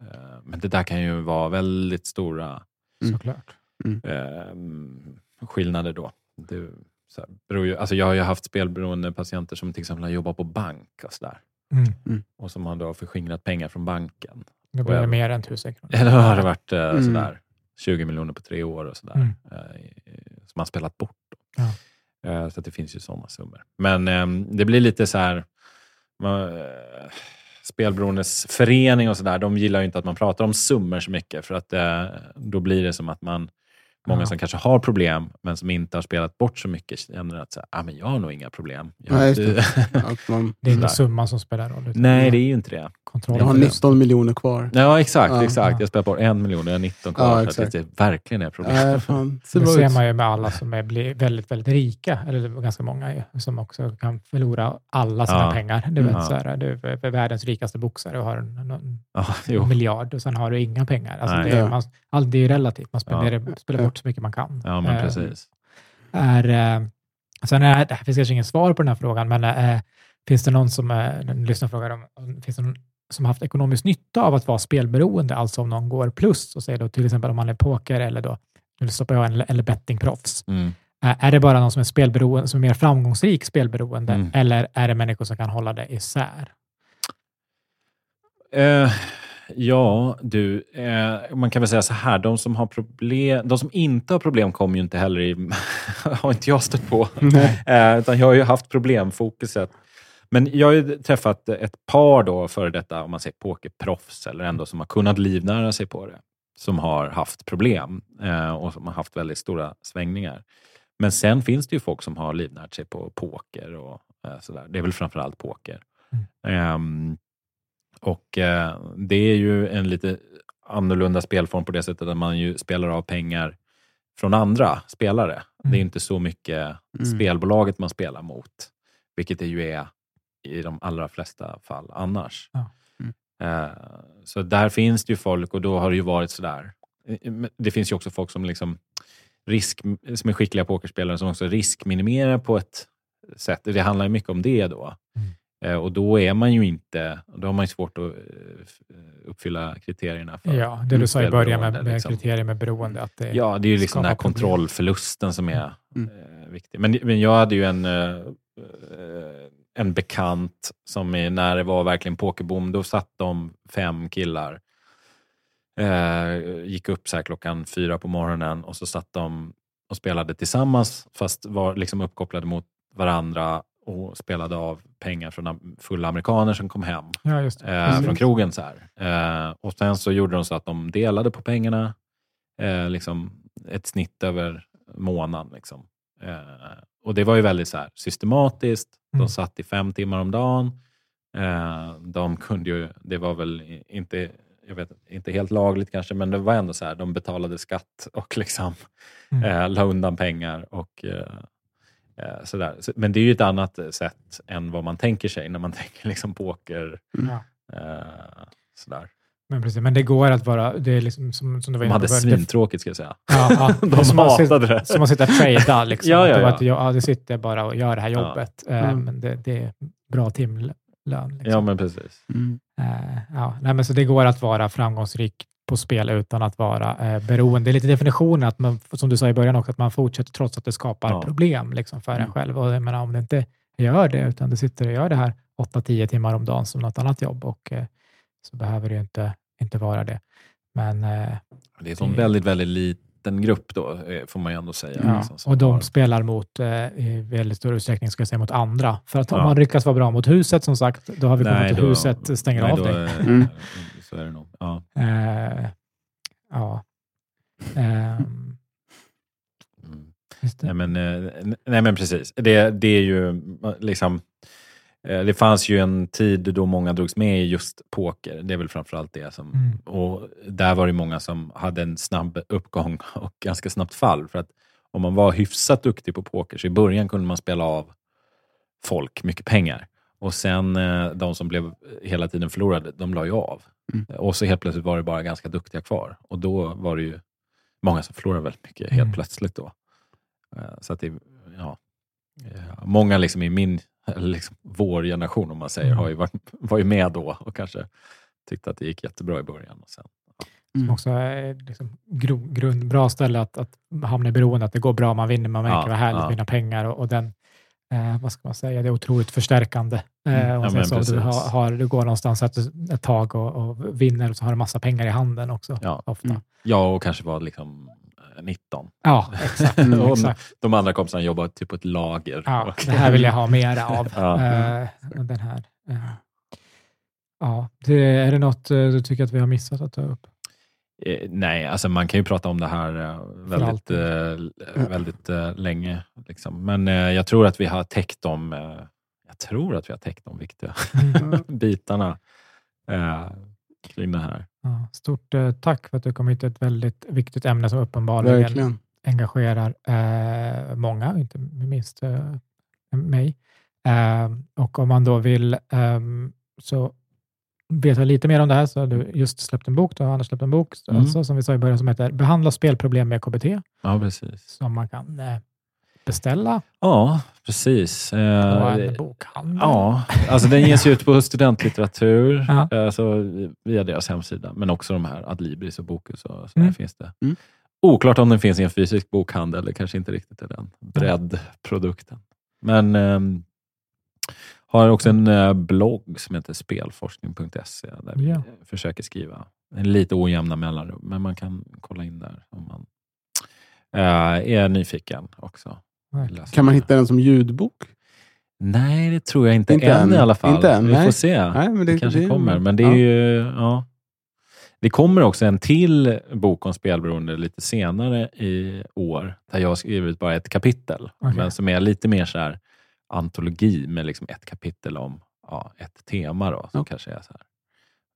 Eh, Men det där kan ju vara väldigt stora Mm. Såklart. eh, skillnader då. Det, så här, beror ju, alltså jag har ju haft spelberoende patienter som till exempel har jobbat på bank och sådär. Mm. Och som har då förskingrat pengar från banken. Då blir det mer än tusen kronor. Eller har det varit eh, Mm. sådär 20 miljoner på tre år och sådär. Mm. Eh, som man spelat bort. Då. Ja. Eh, så att det finns ju sådana summor. Men ehm, det blir lite så här... Man, eh, spelberoendes förening och sådär, de gillar ju inte att man pratar om summor så mycket för att då blir det som att man Många Ja. som kanske har problem, men som inte har spelat bort så mycket, känner att så här, ah, men jag har nog inga problem. Jag Nej, inte- Att man, Det är inte summan som spelar roll. Nej, det är ju inte det. Kontroll. jag har 19 miljoner kvar. Ja, exakt. Ja, exakt. ja. Jag spelar bort en miljon och jag har 19 kvar. Ja, för att det verkligen är problem. Nej, fan. Ser Det bra ser ut. man ju med alla som är, blir väldigt, väldigt rika, eller det ganska många ju, som också kan förlora alla sina Ja. pengar. Du, vet, Ja. så här, du är världens rikaste boxare och har en, en, Ja, miljard och sen har du inga pengar. Alltså Nej. det, är, Ja. man, allt det är ju relativt. Man spelar, Ja. spelar bort så mycket man kan. ja, men Eh, precis. är, eh, sen är, det finns kanske ingen svar på den här frågan, men eh, finns det någon som, en lyssnare frågar om, om- finns det någon som haft ekonomisk nytta av att vara spelberoende, alltså om någon går plus och säger då till exempel om man är poker eller då, nu stoppar jag en, eller bettingproffs. Mm. Är det bara någon som är spelberoende, som är mer framgångsrik spelberoende, Mm. eller är det människor som kan hålla det isär? Eh, ja, du. Eh, man kan väl säga så här. De som, har problem, de som inte har problem kommer ju inte heller i... har inte jag stött på. Eh, utan jag har ju haft problemfokuset. Men jag har ju träffat ett par då före detta, om man säger pokerproffs, eller ändå som har kunnat livnära sig på det. Som har haft problem eh, och som har haft väldigt stora svängningar. Men sen finns det ju folk som har livnärt sig på poker och eh, sådär. Det är väl framförallt poker. Ehm, och eh, det är ju en lite annorlunda spelform på det sättet att man ju spelar av pengar från andra spelare. Det är Mm. inte så mycket Mm. spelbolaget man spelar mot, vilket det ju är i de allra flesta fall annars. Ja. Mm. Eh, så där finns det ju folk och då har det ju varit sådär. Eh, men Det finns ju också folk som liksom risk, som är skickliga pokerspelare som också riskminimerar på ett sätt. Det handlar ju mycket om det då. Mm. Eh, Och då är man ju inte, då har man ju svårt att eh, eh, uppfylla kriterierna för Ja, det du sa i början med, med liksom. kriterier med beroende. Att det, Ja, det är ju liksom den här kontrollförlusten som är Mm. eh, viktig. Men, men jag hade ju en, eh, eh, en bekant som är, när det var verkligen pokerboom, då satt de fem killar, eh, gick upp så här klockan fyra på morgonen och så satt de och spelade tillsammans fast var liksom uppkopplade mot varandra och spelade av pengar från fulla amerikaner som kom hem Ja, eh, från krogen. Så. Eh, och sen så gjorde de så att de delade på pengarna, eh, liksom ett snitt över månaden. Liksom. Och det var ju väldigt så här, systematiskt. De Mm. satt i fem timmar om dagen. Eh, de kunde ju, det var väl inte, jag vet, inte helt lagligt kanske, men det var ändå så här, de betalade skatt och liksom Mm. eh, la undan pengar. och eh, eh, sådär. Så- Men det är ju ett annat sätt än vad man tänker sig när man tänker liksom poker. Ja. Eh, sådär. Men, precis, men det går att vara, det är liksom som, som du var De hade det- svintråkigt ska jag säga. Ja, ja. Det De som sitta- hatade det. Som att sitta och trada. Liksom. Ja, ja, Det ja. Att, ja, det sitter bara och gör det här Ja. jobbet. Eh, Mm. Men det, det är bra timlön. Liksom. Ja, men precis. Mm. Eh, ja. Nej, men så det går att vara framgångsrik på spel utan att vara eh, beroende. Det är lite definitionen, att man, som du sa i början också, att man fortsätter trots att det skapar Ja. problem liksom, för en Mm. själv. Och jag menar, om det inte gör det, utan du sitter och gör det här 8-10 timmar om dagen som något annat jobb, och, eh, så behöver det ju inte, inte vara det. Men, eh, Det är en sån väldigt, väldigt liten grupp då, eh, får man ju ändå säga. ja. liksom, som och de har- spelar mot, eh, i väldigt stor utsträckning, ska jag säga, mot andra. För att om Ja. man lyckas vara bra mot huset, som sagt, då har vi kommit till då- huset stänger nej, av då dig. Mm. Så är det nog. Ja. Eh, ja. Ehm, Mm. Nej, men, nej, men precis. Det, det är ju liksom... eh, Det fanns ju en tid då många drogs med i just poker. Det är väl framförallt det som... Mm. Och där var det många som hade en snabb uppgång och ganska snabbt fall. För att om man var hyfsat duktig på poker, så i början kunde man spela av folk mycket pengar. Och sen eh, de som blev hela tiden förlorade, de la ju av. Mm. Och så helt plötsligt var det bara ganska duktiga kvar. Och då var det ju många som förlorade väldigt mycket helt Mm. plötsligt. då. Eh, Så att det, ja, eh, många liksom i min, eller liksom vår generation om man säger, Mm. har ju varit, var ju med då och kanske tyckte att det gick jättebra i början. Och sen, Som Mm. också är liksom gro, grund, bra ställe att, att hamna i beroende, att det går bra, man vinner, man märker Ja, vad härligt, ja. vinna pengar och, och den, eh, vad ska man säga, det är otroligt förstärkande. Eh, Mm, man ja, så. Du, har, har, du går någonstans ett, ett tag och, och vinner och så har du massa pengar i handen också. ja. Ofta. Mm. ja, och kanske var liksom 19. Ja, exakt. Och exakt. De andra kompisarna jobbade typ på ett lager. Ja, det här vill jag ha mera av. Ja. Eh, den här. eh. Ja, det, är det något eh, du tycker att vi har missat att ta upp? Eh, Nej, alltså man kan ju prata om det här väldigt, eh, väldigt eh, länge. Liksom. Men jag tror att vi har täckt de, jag tror att vi har täckt de viktiga Mm. bitarna kring det här. Ja, stort eh, tack för att du kom hit till ett väldigt viktigt ämne som uppenbarligen Verkligen. engagerar eh, många, inte minst eh, mig. Eh, och om man då vill ehm, så veta lite mer om det här så har du just släppt en bok, då har Anders släppt en bok, Mm. alltså, som vi sa i början, som heter Behandla spelproblem med KBT, Ja, precis. som man kan eh, beställa Ja, precis. på Eh, en bokhandel. Ja, alltså den ges ju ut på studentlitteratur, Ja. eh, alltså via deras hemsida, men också de här Adlibris och Bokus och så Mm. där finns det. Mm. Oklart om den finns i en fysisk bokhandel, det kanske inte riktigt är den breddprodukten. Men ehm, har också en eh, blogg som heter spelforskning.se där vi eh, försöker skriva en lite ojämna mellanrum, men man kan kolla in där om man eh, är nyfiken också. Läsa Kan man hitta den som ljudbok? Nej, det tror jag inte, Inte än, än. i alla fall. Inte än, Vi nej. får se. Nej, men det, det, kanske det- kommer. Men det är ja. ju... Ja. Det kommer också en till bok om spelberoende lite senare i år, där jag har skrivit bara ett kapitel, Okej. men som är lite mer så här antologi med liksom ett kapitel om ja, ett tema. Då, som Ja. kanske är så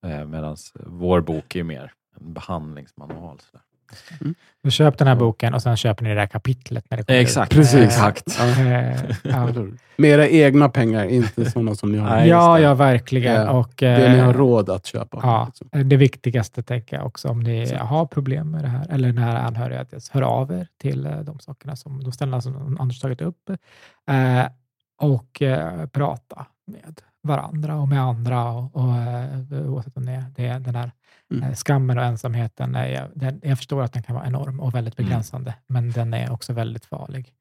här. Eh, Medan vår bok är mer en behandlingsmanual. Så där. Du köper den här boken och sen köper ni det där kapitlet när det kommer Exakt. ut. Precis. Eh, Exakt. Eh, ja. Med era egna pengar, inte sådana som ni har. Nej, ja, ja, verkligen. Ja. Och, Det ni eh, har råd att köpa. Ja, liksom. det viktigaste tänker jag också om ni Exakt. har problem med det här eller nära anhöriga, att hör av er till eh, de sakerna som de ställena som Anders tagit upp eh, och eh, prata med varandra och med andra och, och eh, oavsett om det är, det är den här Mm. eh, skammen och ensamheten. Är, jag, den, jag förstår att den kan vara enorm och väldigt Mm. begränsande, men den är också väldigt farlig.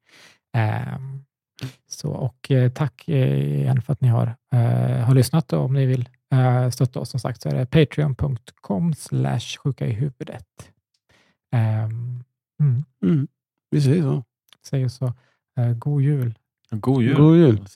Ehm, så, och eh, tack igen för att ni har, eh, har lyssnat och om ni vill eh, stötta oss som sagt så är det patreon.com slash sjuka i huvudet. Um, mm, Mm. Vi säger så. säger så. Eh, god jul. God jul. God jul.